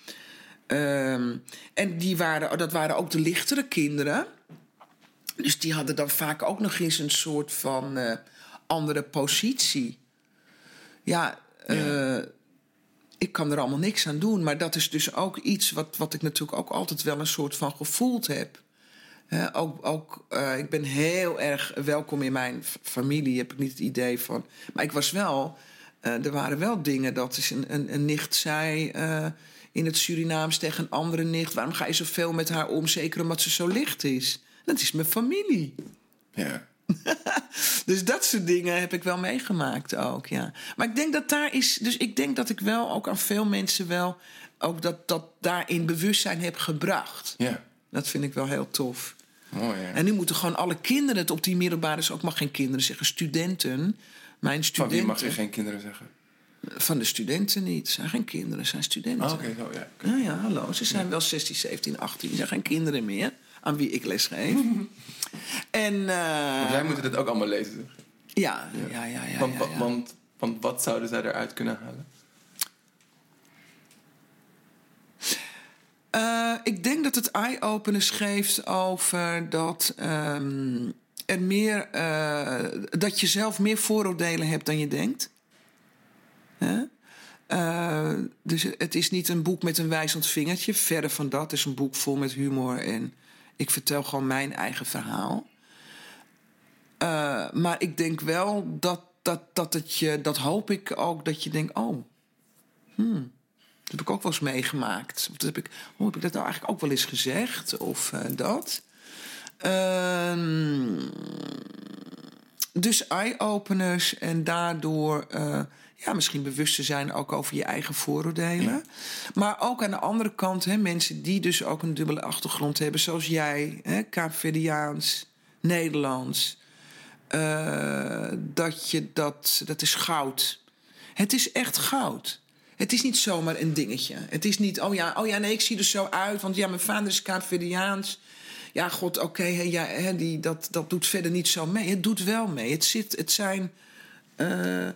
Ehm, en die waren, dat waren ook de lichtere kinderen. Dus die hadden dan vaak ook nog eens een soort van eh, andere positie. Ja, eh, ik kan er allemaal niks aan doen. Maar dat is dus ook iets wat, wat ik natuurlijk ook altijd wel een soort van gevoeld heb. Ook, ook, eh, ik ben heel erg welkom in mijn familie, heb ik niet het idee van. Maar ik was wel. eh, er waren wel dingen dat is een, een, een nicht zei in het Surinaams tegen een andere nicht: waarom ga je zoveel met haar om? Zeker omdat ze zo licht is. Dat is mijn familie. Ja. Dus dat soort dingen heb ik wel meegemaakt ook, ja. Maar ik denk dat daar is... Dus ik denk dat ik wel ook aan veel mensen wel... ook dat, dat daarin bewustzijn heb gebracht. Ja. Dat vind ik wel heel tof. Mooi, ja. En nu moeten gewoon alle kinderen het op die middelbare... dus ook mag geen kinderen zeggen, studenten. Mijn Van studenten... wie mag je geen kinderen zeggen? Van de studenten niet. Het zijn geen kinderen, het zijn studenten. Oh, oké, ja. Ja, ja, hallo. Ze zijn wel 16, 17, 18. Ze zijn geen kinderen meer aan wie ik les geef. en... eh, Want wij moeten dit ook allemaal lezen. ja, ja, ja, ja. want, ja, wa- ja. Want, want wat zouden zij eruit kunnen halen? Eh, ik denk dat het eye-openers geeft over dat ehm, er meer, eh, dat je zelf meer vooroordelen hebt dan je denkt. Hè? Eh, dus het is niet een boek met een wijzend vingertje, verre van dat. Het is een boek vol met humor en ik vertel gewoon mijn eigen verhaal. Eh, maar ik denk wel dat, dat, dat het je, dat hoop ik ook, dat je denkt: oh, dat heb ik ook wel eens meegemaakt. Of dat heb ik, hoe heb ik dat nou eigenlijk ook wel eens gezegd? Of eh, dat. Ehm, dus eye-openers en daardoor eh, ja, misschien bewust te zijn ook over je eigen vooroordelen. Maar ook aan de andere kant hè, mensen die dus ook een dubbele achtergrond hebben, zoals jij, hè, Kaapverdiaans, Nederlands. eh, dat je dat, dat is goud. Het is echt goud. Het is niet zomaar een dingetje. Het is niet, oh ja, oh ja, nee, ik zie er zo uit, want ja, mijn vader is Kaapverdiaans. Ja, god, oké, hè, ja, hè, die, dat, dat doet verder niet zo mee. Het doet wel mee. Het, zit, het zijn. eh,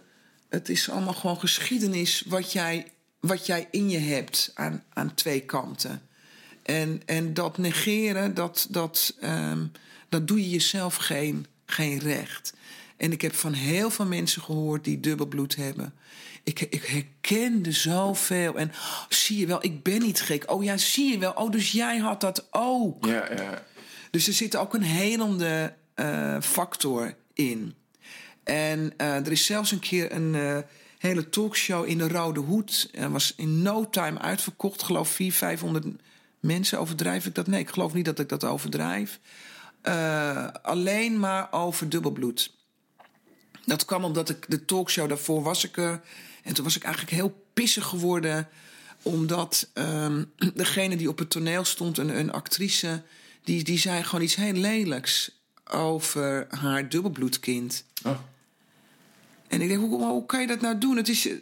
het is allemaal gewoon geschiedenis wat jij, wat jij in je hebt aan, aan twee kanten. En, en dat negeren, dat, dat, ehm, dat doe je jezelf geen, geen recht. En ik heb van heel veel mensen gehoord die dubbelbloed hebben. Ik, ik herkende zoveel. En oh, zie je wel, ik ben niet gek. Oh ja, zie je wel. Oh, dus jij had dat ook. Ja, ja. Dus er zit ook een helende eh, factor in. En eh, er is zelfs een keer een eh, hele talkshow in de Rode Hoed. Er was in no time uitverkocht. Geloof 400, 500 mensen. Overdrijf ik dat? Nee, ik geloof niet dat ik dat overdrijf. Eh, alleen maar over dubbelbloed. Dat kwam omdat ik de talkshow daarvoor was ik er. En toen was ik eigenlijk heel pissig geworden. Omdat ehm, degene die op het toneel stond, een, een actrice... Die, die zei gewoon iets heel lelijks over haar dubbelbloedkind. Oh. En ik denk, hoe, hoe kan je dat nou doen? Het is, eh,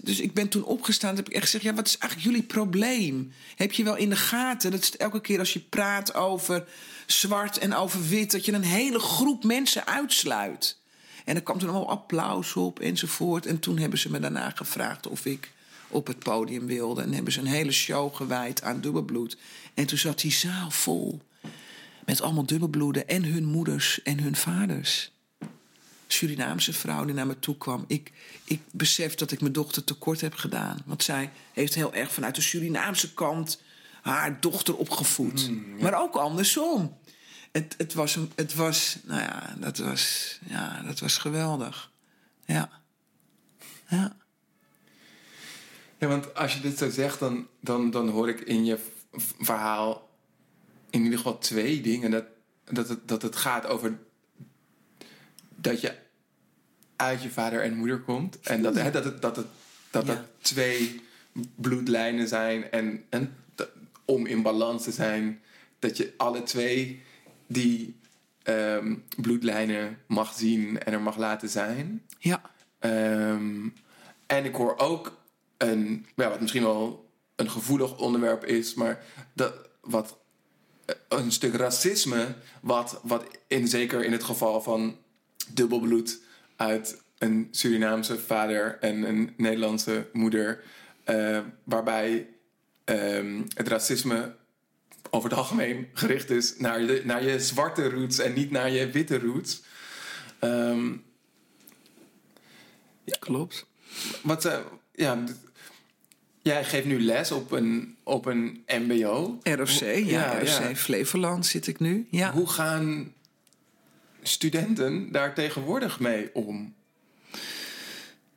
dus ik ben toen opgestaan. heb ik echt gezegd, ja, wat is eigenlijk jullie probleem? Heb je wel in de gaten dat elke keer als je praat over zwart en over wit... dat je een hele groep mensen uitsluit? En er kwam toen allemaal applaus op enzovoort. En toen hebben ze me daarna gevraagd of ik op het podium wilde. En hebben ze een hele show gewijd aan dubbelbloed. En toen zat die zaal vol. Met allemaal dubbelbloeden en hun moeders en hun vaders. Surinaamse vrouw die naar me toe kwam. Ik, ik besef dat ik mijn dochter tekort heb gedaan. Want zij heeft heel erg vanuit de Surinaamse kant haar dochter opgevoed. Maar ook andersom. Het, het, was, een- het was, nou ja, dat was, ja, dat was geweldig. Ja. Ja. Ja, want als je dit zo zegt, dan, dan, dan hoor ik in je verhaal in ieder geval twee dingen. Dat, dat, het, dat het gaat over dat je uit je vader en moeder komt. En dat, hè, dat het, dat het, dat Ja. het twee bloedlijnen zijn. En, en dat- om in balans te zijn, dat je alle twee die ehm, bloedlijnen mag zien en er mag laten zijn. Ja. Ehm, en ik hoor ook een, ja, wat misschien wel een gevoelig onderwerp is, maar dat, wat, eh, een stuk racisme, wat, wat in, zeker in het geval van dubbelbloed uit een Surinaamse vader en een Nederlandse moeder, eh, waarbij ehm, het racisme over het algemeen gericht is naar je, naar je zwarte roots en niet naar je witte roots. Ehm, Klopt. wat, eh, ja, jij geeft nu les op een, op een MBO. ROC, ja, Ja, ROC ja. Flevoland zit ik nu. Ja. Hoe gaan studenten daar tegenwoordig mee om?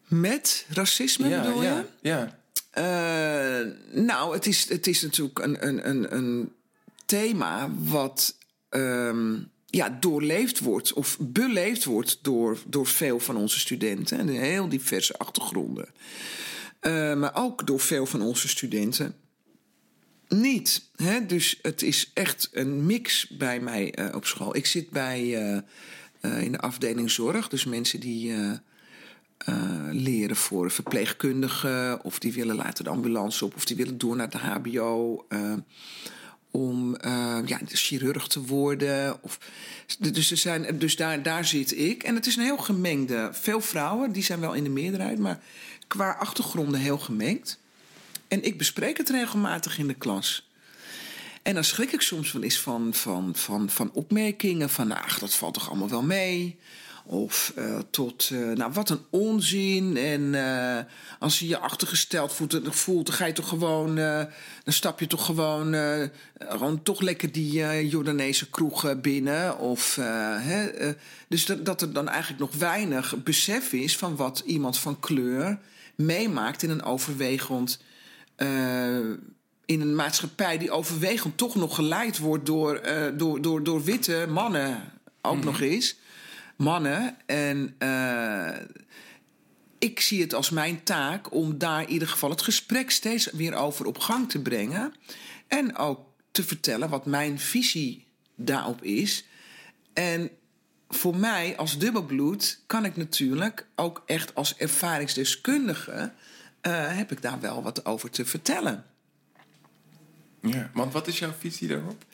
Met racisme bedoel je? ja, ja. Eh, nou, het is, het is natuurlijk een, een, een, een thema wat ehm, ja, doorleefd wordt of beleefd wordt door, door veel van onze studenten. En heel diverse achtergronden. Eh, maar ook door veel van onze studenten niet. Hè? Dus het is echt een mix bij mij eh, op school. Ik zit bij, eh, eh, in de afdeling zorg, dus mensen die. leren voor verpleegkundigen, of die willen later de ambulance op, of die willen door naar de HBO om ja, chirurg te worden. Of, dus er zijn, dus daar, daar zit ik. En het is een heel gemengde. Veel vrouwen, die zijn wel in de meerderheid, maar qua achtergronden heel gemengd. En ik bespreek het regelmatig in de klas. En dan schrik ik soms wel eens van, van, van, van opmerkingen van... ach, dat valt toch allemaal wel mee? Of eh, tot, eh, nou, wat een onzin. En eh, als je je achtergesteld voelt, voelt dan ga je toch gewoon... dan stap je toch gewoon, toch lekker die Jordaanese kroeg binnen. Of, hè, dus dat, dat er dan eigenlijk nog weinig besef is... van wat iemand van kleur meemaakt in een overwegend... eh, in een maatschappij die overwegend toch nog geleid wordt door, eh, door, door, door witte mannen, ook nog eens. Mannen. En eh, ik zie het als mijn taak om daar in ieder geval het gesprek steeds weer over op gang te brengen. En ook te vertellen wat mijn visie daarop is. En voor mij als dubbelbloed kan ik natuurlijk ook echt als ervaringsdeskundige. Eh, heb ik daar wel wat over te vertellen. ja. Want wat is jouw visie daarop?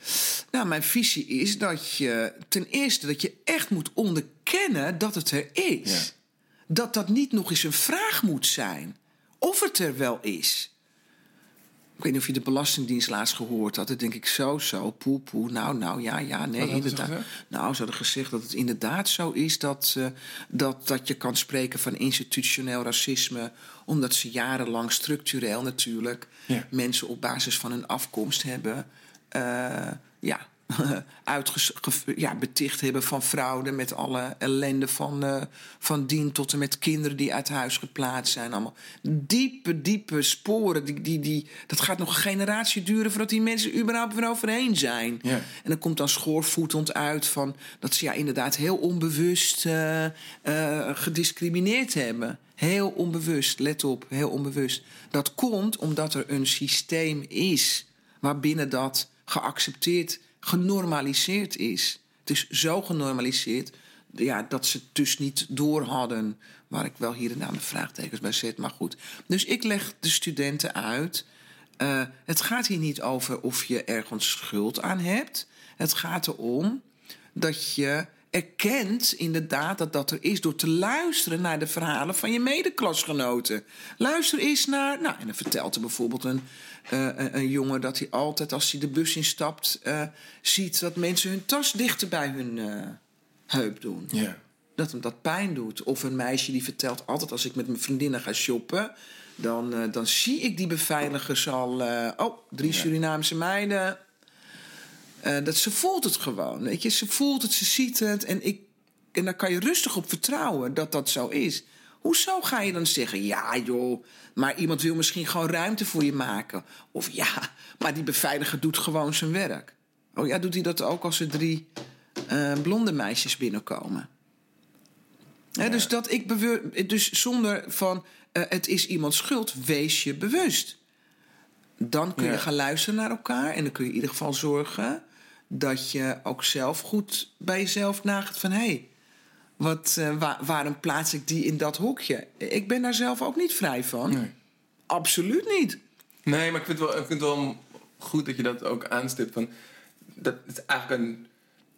Nou, mijn visie is dat je ten eerste dat je echt moet onderkennen dat het er is. Ja. Dat dat niet nog eens een vraag moet zijn. Of het er wel is. Ik weet niet of je de Belastingdienst laatst gehoord had. Dat denk ik zo, zo, poe, poe. Nou, nou, ja, ja, nee, inderdaad. Nou, ze hadden gezegd dat het inderdaad zo is dat, eh, dat, dat je kan spreken van institutioneel racisme. Omdat ze jarenlang structureel natuurlijk Ja. mensen op basis van hun afkomst hebben. eh, ja, uitges ge- ja, beticht hebben van fraude met alle ellende van, eh, van dien tot en met kinderen die uit huis geplaatst zijn. Allemaal diepe, diepe sporen. Die, die, die, dat gaat nog een generatie duren voordat die mensen überhaupt weer overheen zijn. Ja. En dan komt dan schoorvoetend uit van dat ze ja inderdaad heel onbewust eh, eh, gediscrimineerd hebben. Heel onbewust, let op, heel onbewust. Dat komt omdat er een systeem is waarbinnen dat geaccepteerd, genormaliseerd is. Het is zo genormaliseerd ja, dat ze het dus niet door hadden. Waar ik wel hier en daar mijn vraagtekens bij zet, maar goed. Dus ik leg de studenten uit. eh, het gaat hier niet over of je ergens schuld aan hebt. Het gaat erom dat je erkent inderdaad dat dat er is door te luisteren naar de verhalen van je medeklasgenoten. Luister eens naar. Nou, en dan vertelt er bijvoorbeeld een, uh, een, jongen dat hij altijd als hij de bus instapt, uh, ziet dat mensen hun tas dichter bij hun uh, heup doen. Ja. Dat hem dat pijn doet. Of een meisje die vertelt altijd als ik met mijn vriendinnen ga shoppen. Dan, dan zie ik die beveiligers al. oh, drie Surinaamse meiden dat ze voelt het gewoon. Weet je? Ze voelt het, ze ziet het. En, ik, en daar kan je rustig op vertrouwen dat dat zo is. Hoezo ga je dan zeggen, ja joh, maar iemand wil misschien gewoon ruimte voor je maken? Of ja, maar die beveiliger doet gewoon zijn werk. Oh ja, doet hij dat ook als er drie uh, blonde meisjes binnenkomen? Ja. dus, dat ik bewust, dus zonder van uh, het is iemands schuld, wees je bewust. Dan kun je gaan luisteren naar elkaar en dan kun je in ieder geval zorgen dat je ook zelf goed bij jezelf nagaat van hé, hey, wat, uh, waar, waarom plaats ik die in dat hokje? Ik ben daar zelf ook niet vrij van. Nee. Absoluut niet. Nee, maar ik vind, het wel, ik vind het wel goed dat je dat ook aanstipt. Van, dat is eigenlijk een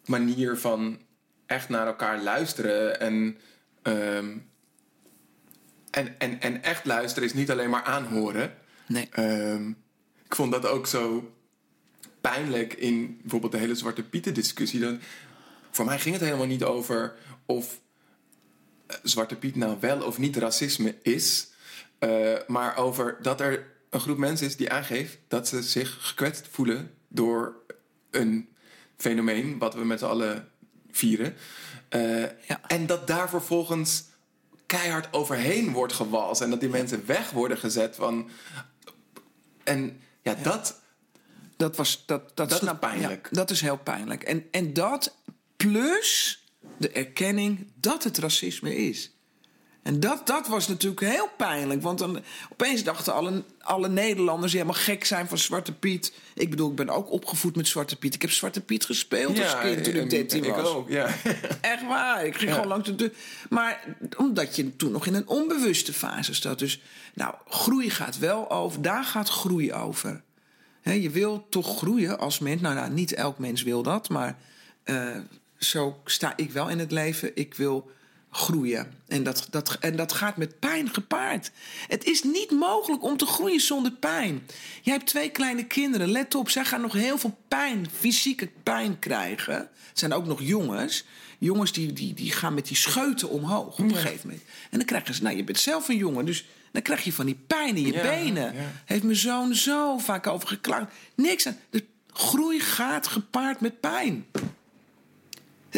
manier van echt naar elkaar luisteren. En, um, en, en, en echt luisteren is niet alleen maar aanhoren. Nee. Um, ik vond dat ook zo pijnlijk in bijvoorbeeld de hele Zwarte Pieten discussie. Dan, voor mij ging het helemaal niet over of Zwarte Piet nou wel of niet racisme is. Uh, maar over dat er een groep mensen is die aangeeft dat ze zich gekwetst voelen door een fenomeen wat we met z'n allen vieren. Uh, ja. En dat daar vervolgens keihard overheen wordt gewalst. En dat die mensen weg worden gezet van. En ja, Ja. dat. Dat, was, dat, dat, Dat is pijnlijk. ja, dat is heel pijnlijk. En, en dat plus de erkenning dat het racisme is. En dat, dat was natuurlijk heel pijnlijk. Want dan, opeens dachten alle, alle Nederlanders die helemaal gek zijn van Zwarte Piet. Ik bedoel, ik ben ook opgevoed met Zwarte Piet. Ik heb Zwarte Piet gespeeld als kind toen ik en- 13 ik was. ook, ja. Echt waar. Ik ging Ja. gewoon langs de deur. Maar omdat je toen nog in een onbewuste fase staat. Dus nou, groei gaat wel over. Daar gaat groei over. Je wil toch groeien als mens. Nou, nou, niet elk mens wil dat. Maar eh, zo sta ik wel in het leven. Ik wil groeien. En dat, dat, en dat gaat met pijn gepaard. Het is niet mogelijk om te groeien zonder pijn. Jij hebt twee kleine kinderen. Let op, zij gaan nog heel veel pijn, fysieke pijn krijgen. Het zijn ook nog jongens. Jongens die, die, die gaan met die scheuten omhoog op een gegeven moment. En dan krijgen ze, nou je bent zelf een jongen, dus dan krijg je van die pijn in je Ja, benen. ja. Heeft mijn zoon zo vaak over geklaagd. Niks aan. De groei gaat gepaard met pijn.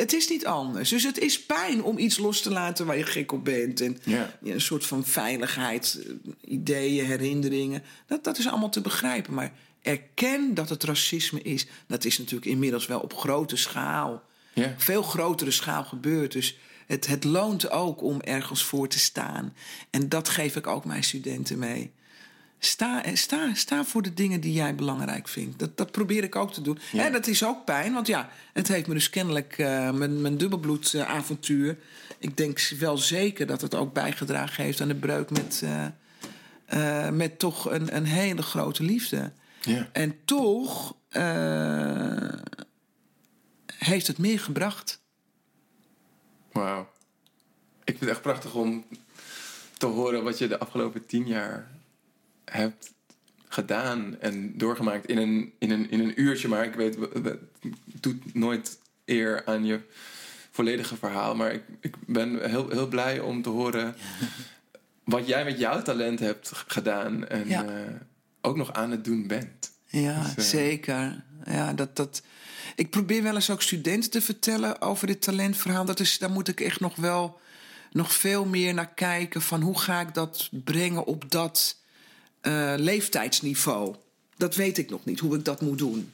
Het is niet anders. Dus het is pijn om iets los te laten waar je gek op bent. En Ja. een soort van veiligheid, eh, ideeën, herinneringen. Dat, dat is allemaal te begrijpen. Maar erken dat het racisme is. Dat is natuurlijk inmiddels wel op grote schaal. Ja. Veel grotere schaal gebeurd. Dus het, het loont ook om ergens voor te staan. En dat geef ik ook mijn studenten mee. Sta, sta, sta voor de dingen die jij belangrijk vindt. Dat, dat probeer ik ook te doen. Ja. En dat is ook pijn, want ja, het heeft me dus kennelijk eh, mijn, mijn dubbelbloedavontuur. ik denk wel zeker dat het ook bijgedragen heeft aan de breuk met, eh, eh, met toch een, een hele grote liefde. Ja. En toch heeft het meer gebracht. Wauw. Ik vind het echt prachtig om te horen wat je de afgelopen tien jaar hebt gedaan en doorgemaakt in een, in een, in een uurtje. Maar ik weet, we- we- het doet nooit eer aan je volledige verhaal. Maar ik, ik ben heel, heel blij om te horen wat jij met jouw talent hebt gedaan. En Ja. eh, ook nog aan het doen bent. Ja, Dus, eh, zeker. Ja, dat, dat... Ik probeer wel eens ook studenten te vertellen over dit talentverhaal. Dat is, daar moet ik echt nog wel nog veel meer naar kijken. Van hoe ga ik dat brengen op dat eh, leeftijdsniveau? Dat weet ik nog niet, hoe ik dat moet doen.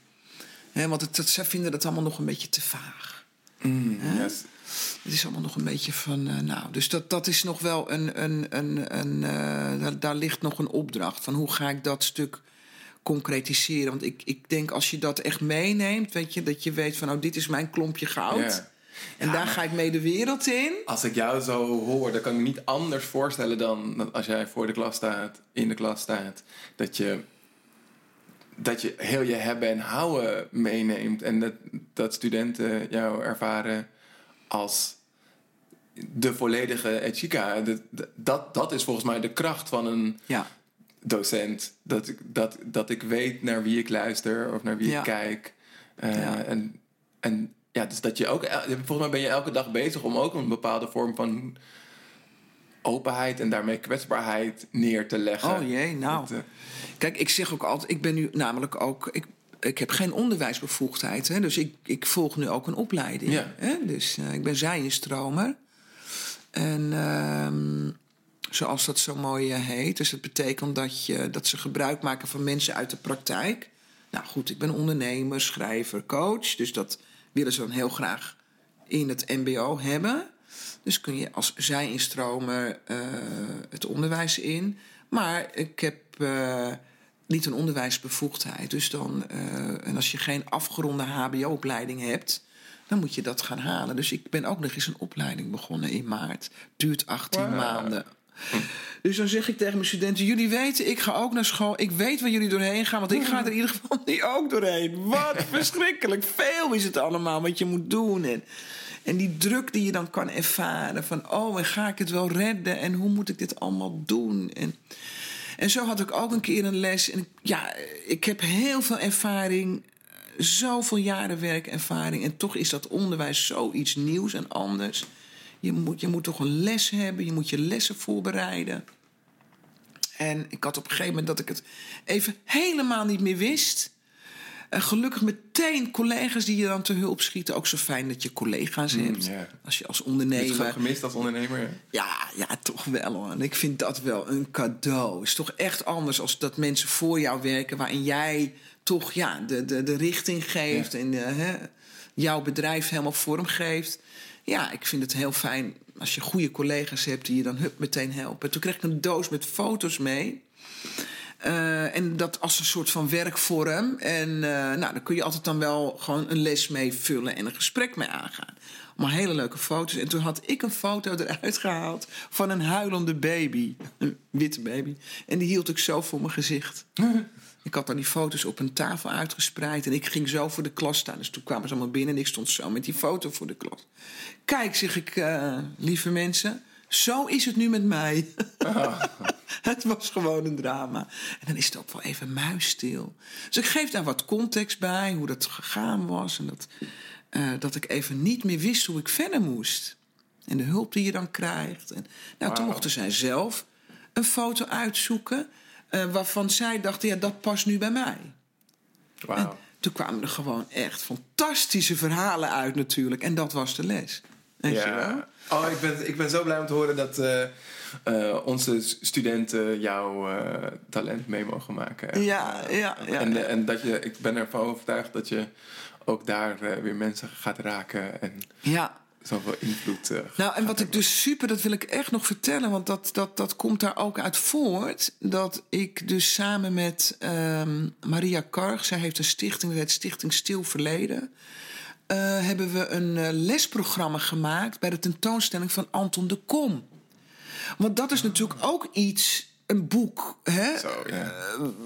Want het, het, zij vinden dat allemaal nog een beetje te vaag. S- Het is allemaal nog een beetje van, eh, nou, dus dat, dat is nog wel een, een, een, een eh, daar, daar ligt nog een opdracht van hoe ga ik dat stuk concretiseren. Want ik, ik denk als je dat echt meeneemt, weet je, dat je weet van, oh, dit is mijn klompje goud. Ja. En daar ga ik mee de wereld in. Als ik jou zo hoor, dan kan ik me niet anders voorstellen dan dat als jij voor de klas staat, in de klas staat, dat je, dat je heel je hebben en houden meeneemt. En dat, dat studenten jou ervaren als de volledige Echika. Dat, dat is volgens mij de kracht van een Ja. docent. Dat ik, dat, dat ik weet naar wie ik luister of naar wie Ja. ik kijk. Eh. En, en ja, dus dat je ook... el- Volgens mij ben je elke dag bezig om ook een bepaalde vorm van openheid en daarmee kwetsbaarheid neer te leggen. Oh jee, nou. Dat, eh, Kijk, ik zeg ook altijd, ik ben nu namelijk ook. Ik, ik heb geen onderwijsbevoegdheid, hè, dus ik, ik volg nu ook een opleiding. Ja. Hè, dus eh, ik ben zijinstromer. En ehm, zoals dat zo mooi eh, heet. Dus het betekent dat, je, dat ze gebruik maken van mensen uit de praktijk. Nou goed, ik ben ondernemer, schrijver, coach. Dus dat willen ze dan heel graag in het MBO hebben. Dus kun je als zijinstromer eh het onderwijs in. Maar ik heb eh, niet een onderwijsbevoegdheid. Dus dan, eh, en als je geen afgeronde HBO-opleiding hebt, dan moet je dat gaan halen. Dus ik ben ook nog eens een opleiding begonnen in maart. Duurt 18 Wow. maanden. Dus dan zeg ik tegen mijn studenten: Jullie weten, ik ga ook naar school. Ik weet waar jullie doorheen gaan, want ik ga er in ieder geval niet ook doorheen. Wat verschrikkelijk veel is het allemaal wat je moet doen. En, en die druk die je dan kan ervaren: van oh, en ga ik het wel redden? En hoe moet ik dit allemaal doen? En, en zo had ik ook een keer een les. En ja, ik heb heel veel ervaring, zoveel jaren werkervaring. En toch is dat onderwijs zoiets nieuws en anders. Je moet, je moet toch een les hebben, je moet je lessen voorbereiden. En ik had op een gegeven moment dat ik het even helemaal niet meer wist. En gelukkig meteen collega's die je dan te hulp schieten. Ook zo fijn dat je collega's hebt. ja. Als je als Heb je het ondernemer. gemist als ondernemer? ja? Ja, ja, toch wel hoor. En ik vind dat wel een cadeau. is toch echt anders als dat mensen voor jou werken... waarin jij toch ja, de, de, de richting geeft... En eh, hè, jouw bedrijf helemaal vorm geeft. Ja, ik vind het heel fijn als je goede collega's hebt... die je dan hup meteen helpen. Toen kreeg ik een doos met foto's mee... Eh, en dat als een soort van werkvorm. En eh, nou, daar kun je altijd dan wel gewoon een les mee vullen en een gesprek mee aangaan. Maar hele leuke foto's. En toen had ik een foto eruit gehaald van een huilende baby. Een witte baby. En die hield ik zo voor mijn gezicht. Ik had dan die foto's op een tafel uitgespreid. En ik ging zo voor de klas staan. Dus toen kwamen ze allemaal binnen en ik stond zo met die foto voor de klas. Kijk, zeg ik, eh, lieve mensen. Zo is het nu met mij. het was gewoon een drama. En dan is het ook wel even muisstil. Dus ik geef daar wat context bij, hoe dat gegaan was. En dat, eh, dat ik even niet meer wist hoe ik verder moest. En de hulp die je dan krijgt. En, nou, toen mochten zij zelf een foto uitzoeken. Eh, waarvan zij dachten, ja, dat past nu bij mij. Wauw. Toen kwamen er gewoon echt fantastische verhalen uit natuurlijk. En dat was de les. Weet je wel? Ja. Oh, ik ben, ik ben zo blij om te horen dat eh, eh, onze studenten jouw eh, talent mee mogen maken. Ja, ja, ja. en, eh, en dat je, ik ben ervan overtuigd dat je ook daar weer mensen gaat raken en ja. Zoveel invloed. eh, Nou, en wat ik dus super, dat wil ik echt nog vertellen, want dat, dat, dat komt daar ook uit voort. Dat ik dus samen met ehm, Maria Karg, zij heeft een stichting, dat heet Stichting Stil Verleden. eh, hebben we een eh, lesprogramma gemaakt bij de tentoonstelling van Anton de Kom. Want dat is natuurlijk ook iets, een boek, hè, Zo, ja.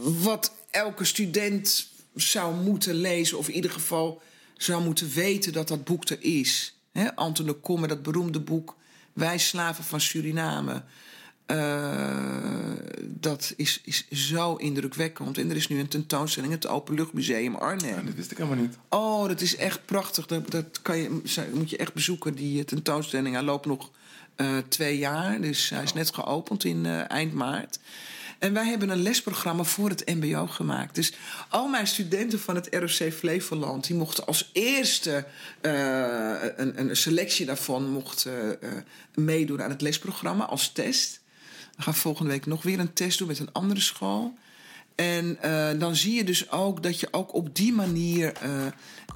wat elke student zou moeten lezen, of in ieder geval zou moeten weten dat dat boek er is. Anton de Kom, dat beroemde boek Wij slaven van Suriname. Eh, dat is, is zo indrukwekkend. En er is nu een tentoonstelling in het Openluchtmuseum Arnhem. Oh, dat wist ik helemaal niet. Oh, dat is echt prachtig. Dat, dat kan je, moet je echt bezoeken, die eh, tentoonstelling. Hij loopt nog eh, twee jaar, dus hij is net geopend in eind maart. En wij hebben een lesprogramma voor het MBO gemaakt. Dus al mijn studenten van het ROC Flevoland... die mochten als eerste eh, een, een selectie daarvan mocht, eh, meedoen aan het lesprogramma als test. We gaan volgende week nog weer een test doen met een andere school. En eh, dan zie je dus ook dat je ook op die manier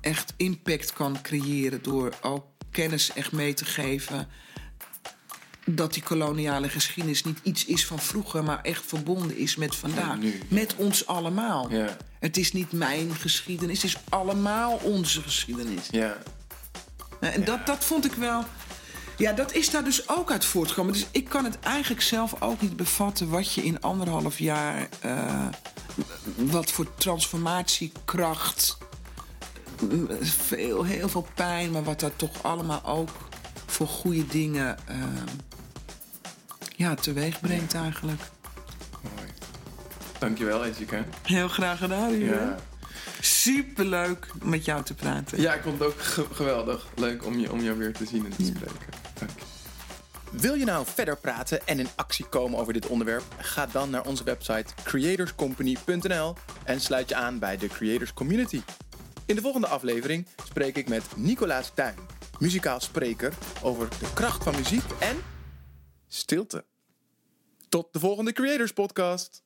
echt impact kan creëren. Door ook kennis echt mee te geven. Dat die koloniale geschiedenis niet iets is van vroeger, maar echt verbonden is met vandaag. Nu. Met ons allemaal. Ja. Het is niet mijn geschiedenis, het is allemaal onze geschiedenis. Ja. Nou, En dat, dat vond ik wel. Ja, dat is daar dus ook uit voortgekomen. Dus ik kan het eigenlijk zelf ook niet bevatten wat je in anderhalf jaar. eh, wat voor transformatiekracht. m, Veel, heel veel pijn, maar wat daar toch allemaal ook voor goede dingen uh, ja, teweeg brengt eigenlijk. Mooi. Dankjewel, Ejika. Heel graag gedaan, Ja. ja. Superleuk met jou te praten. ja, ik vond het ook ge- geweldig. Leuk om, je, om jou weer te zien en te Ja. spreken. Dank je. Wil je nou verder praten en in actie komen over dit onderwerp? Ga dan naar onze website creatorscompany.nl en sluit je aan bij de Creators Community. In de volgende aflevering spreek ik met Nicolaas Tuin, muzikaal spreker, over de kracht van muziek en stilte. Tot de volgende Creators Podcast.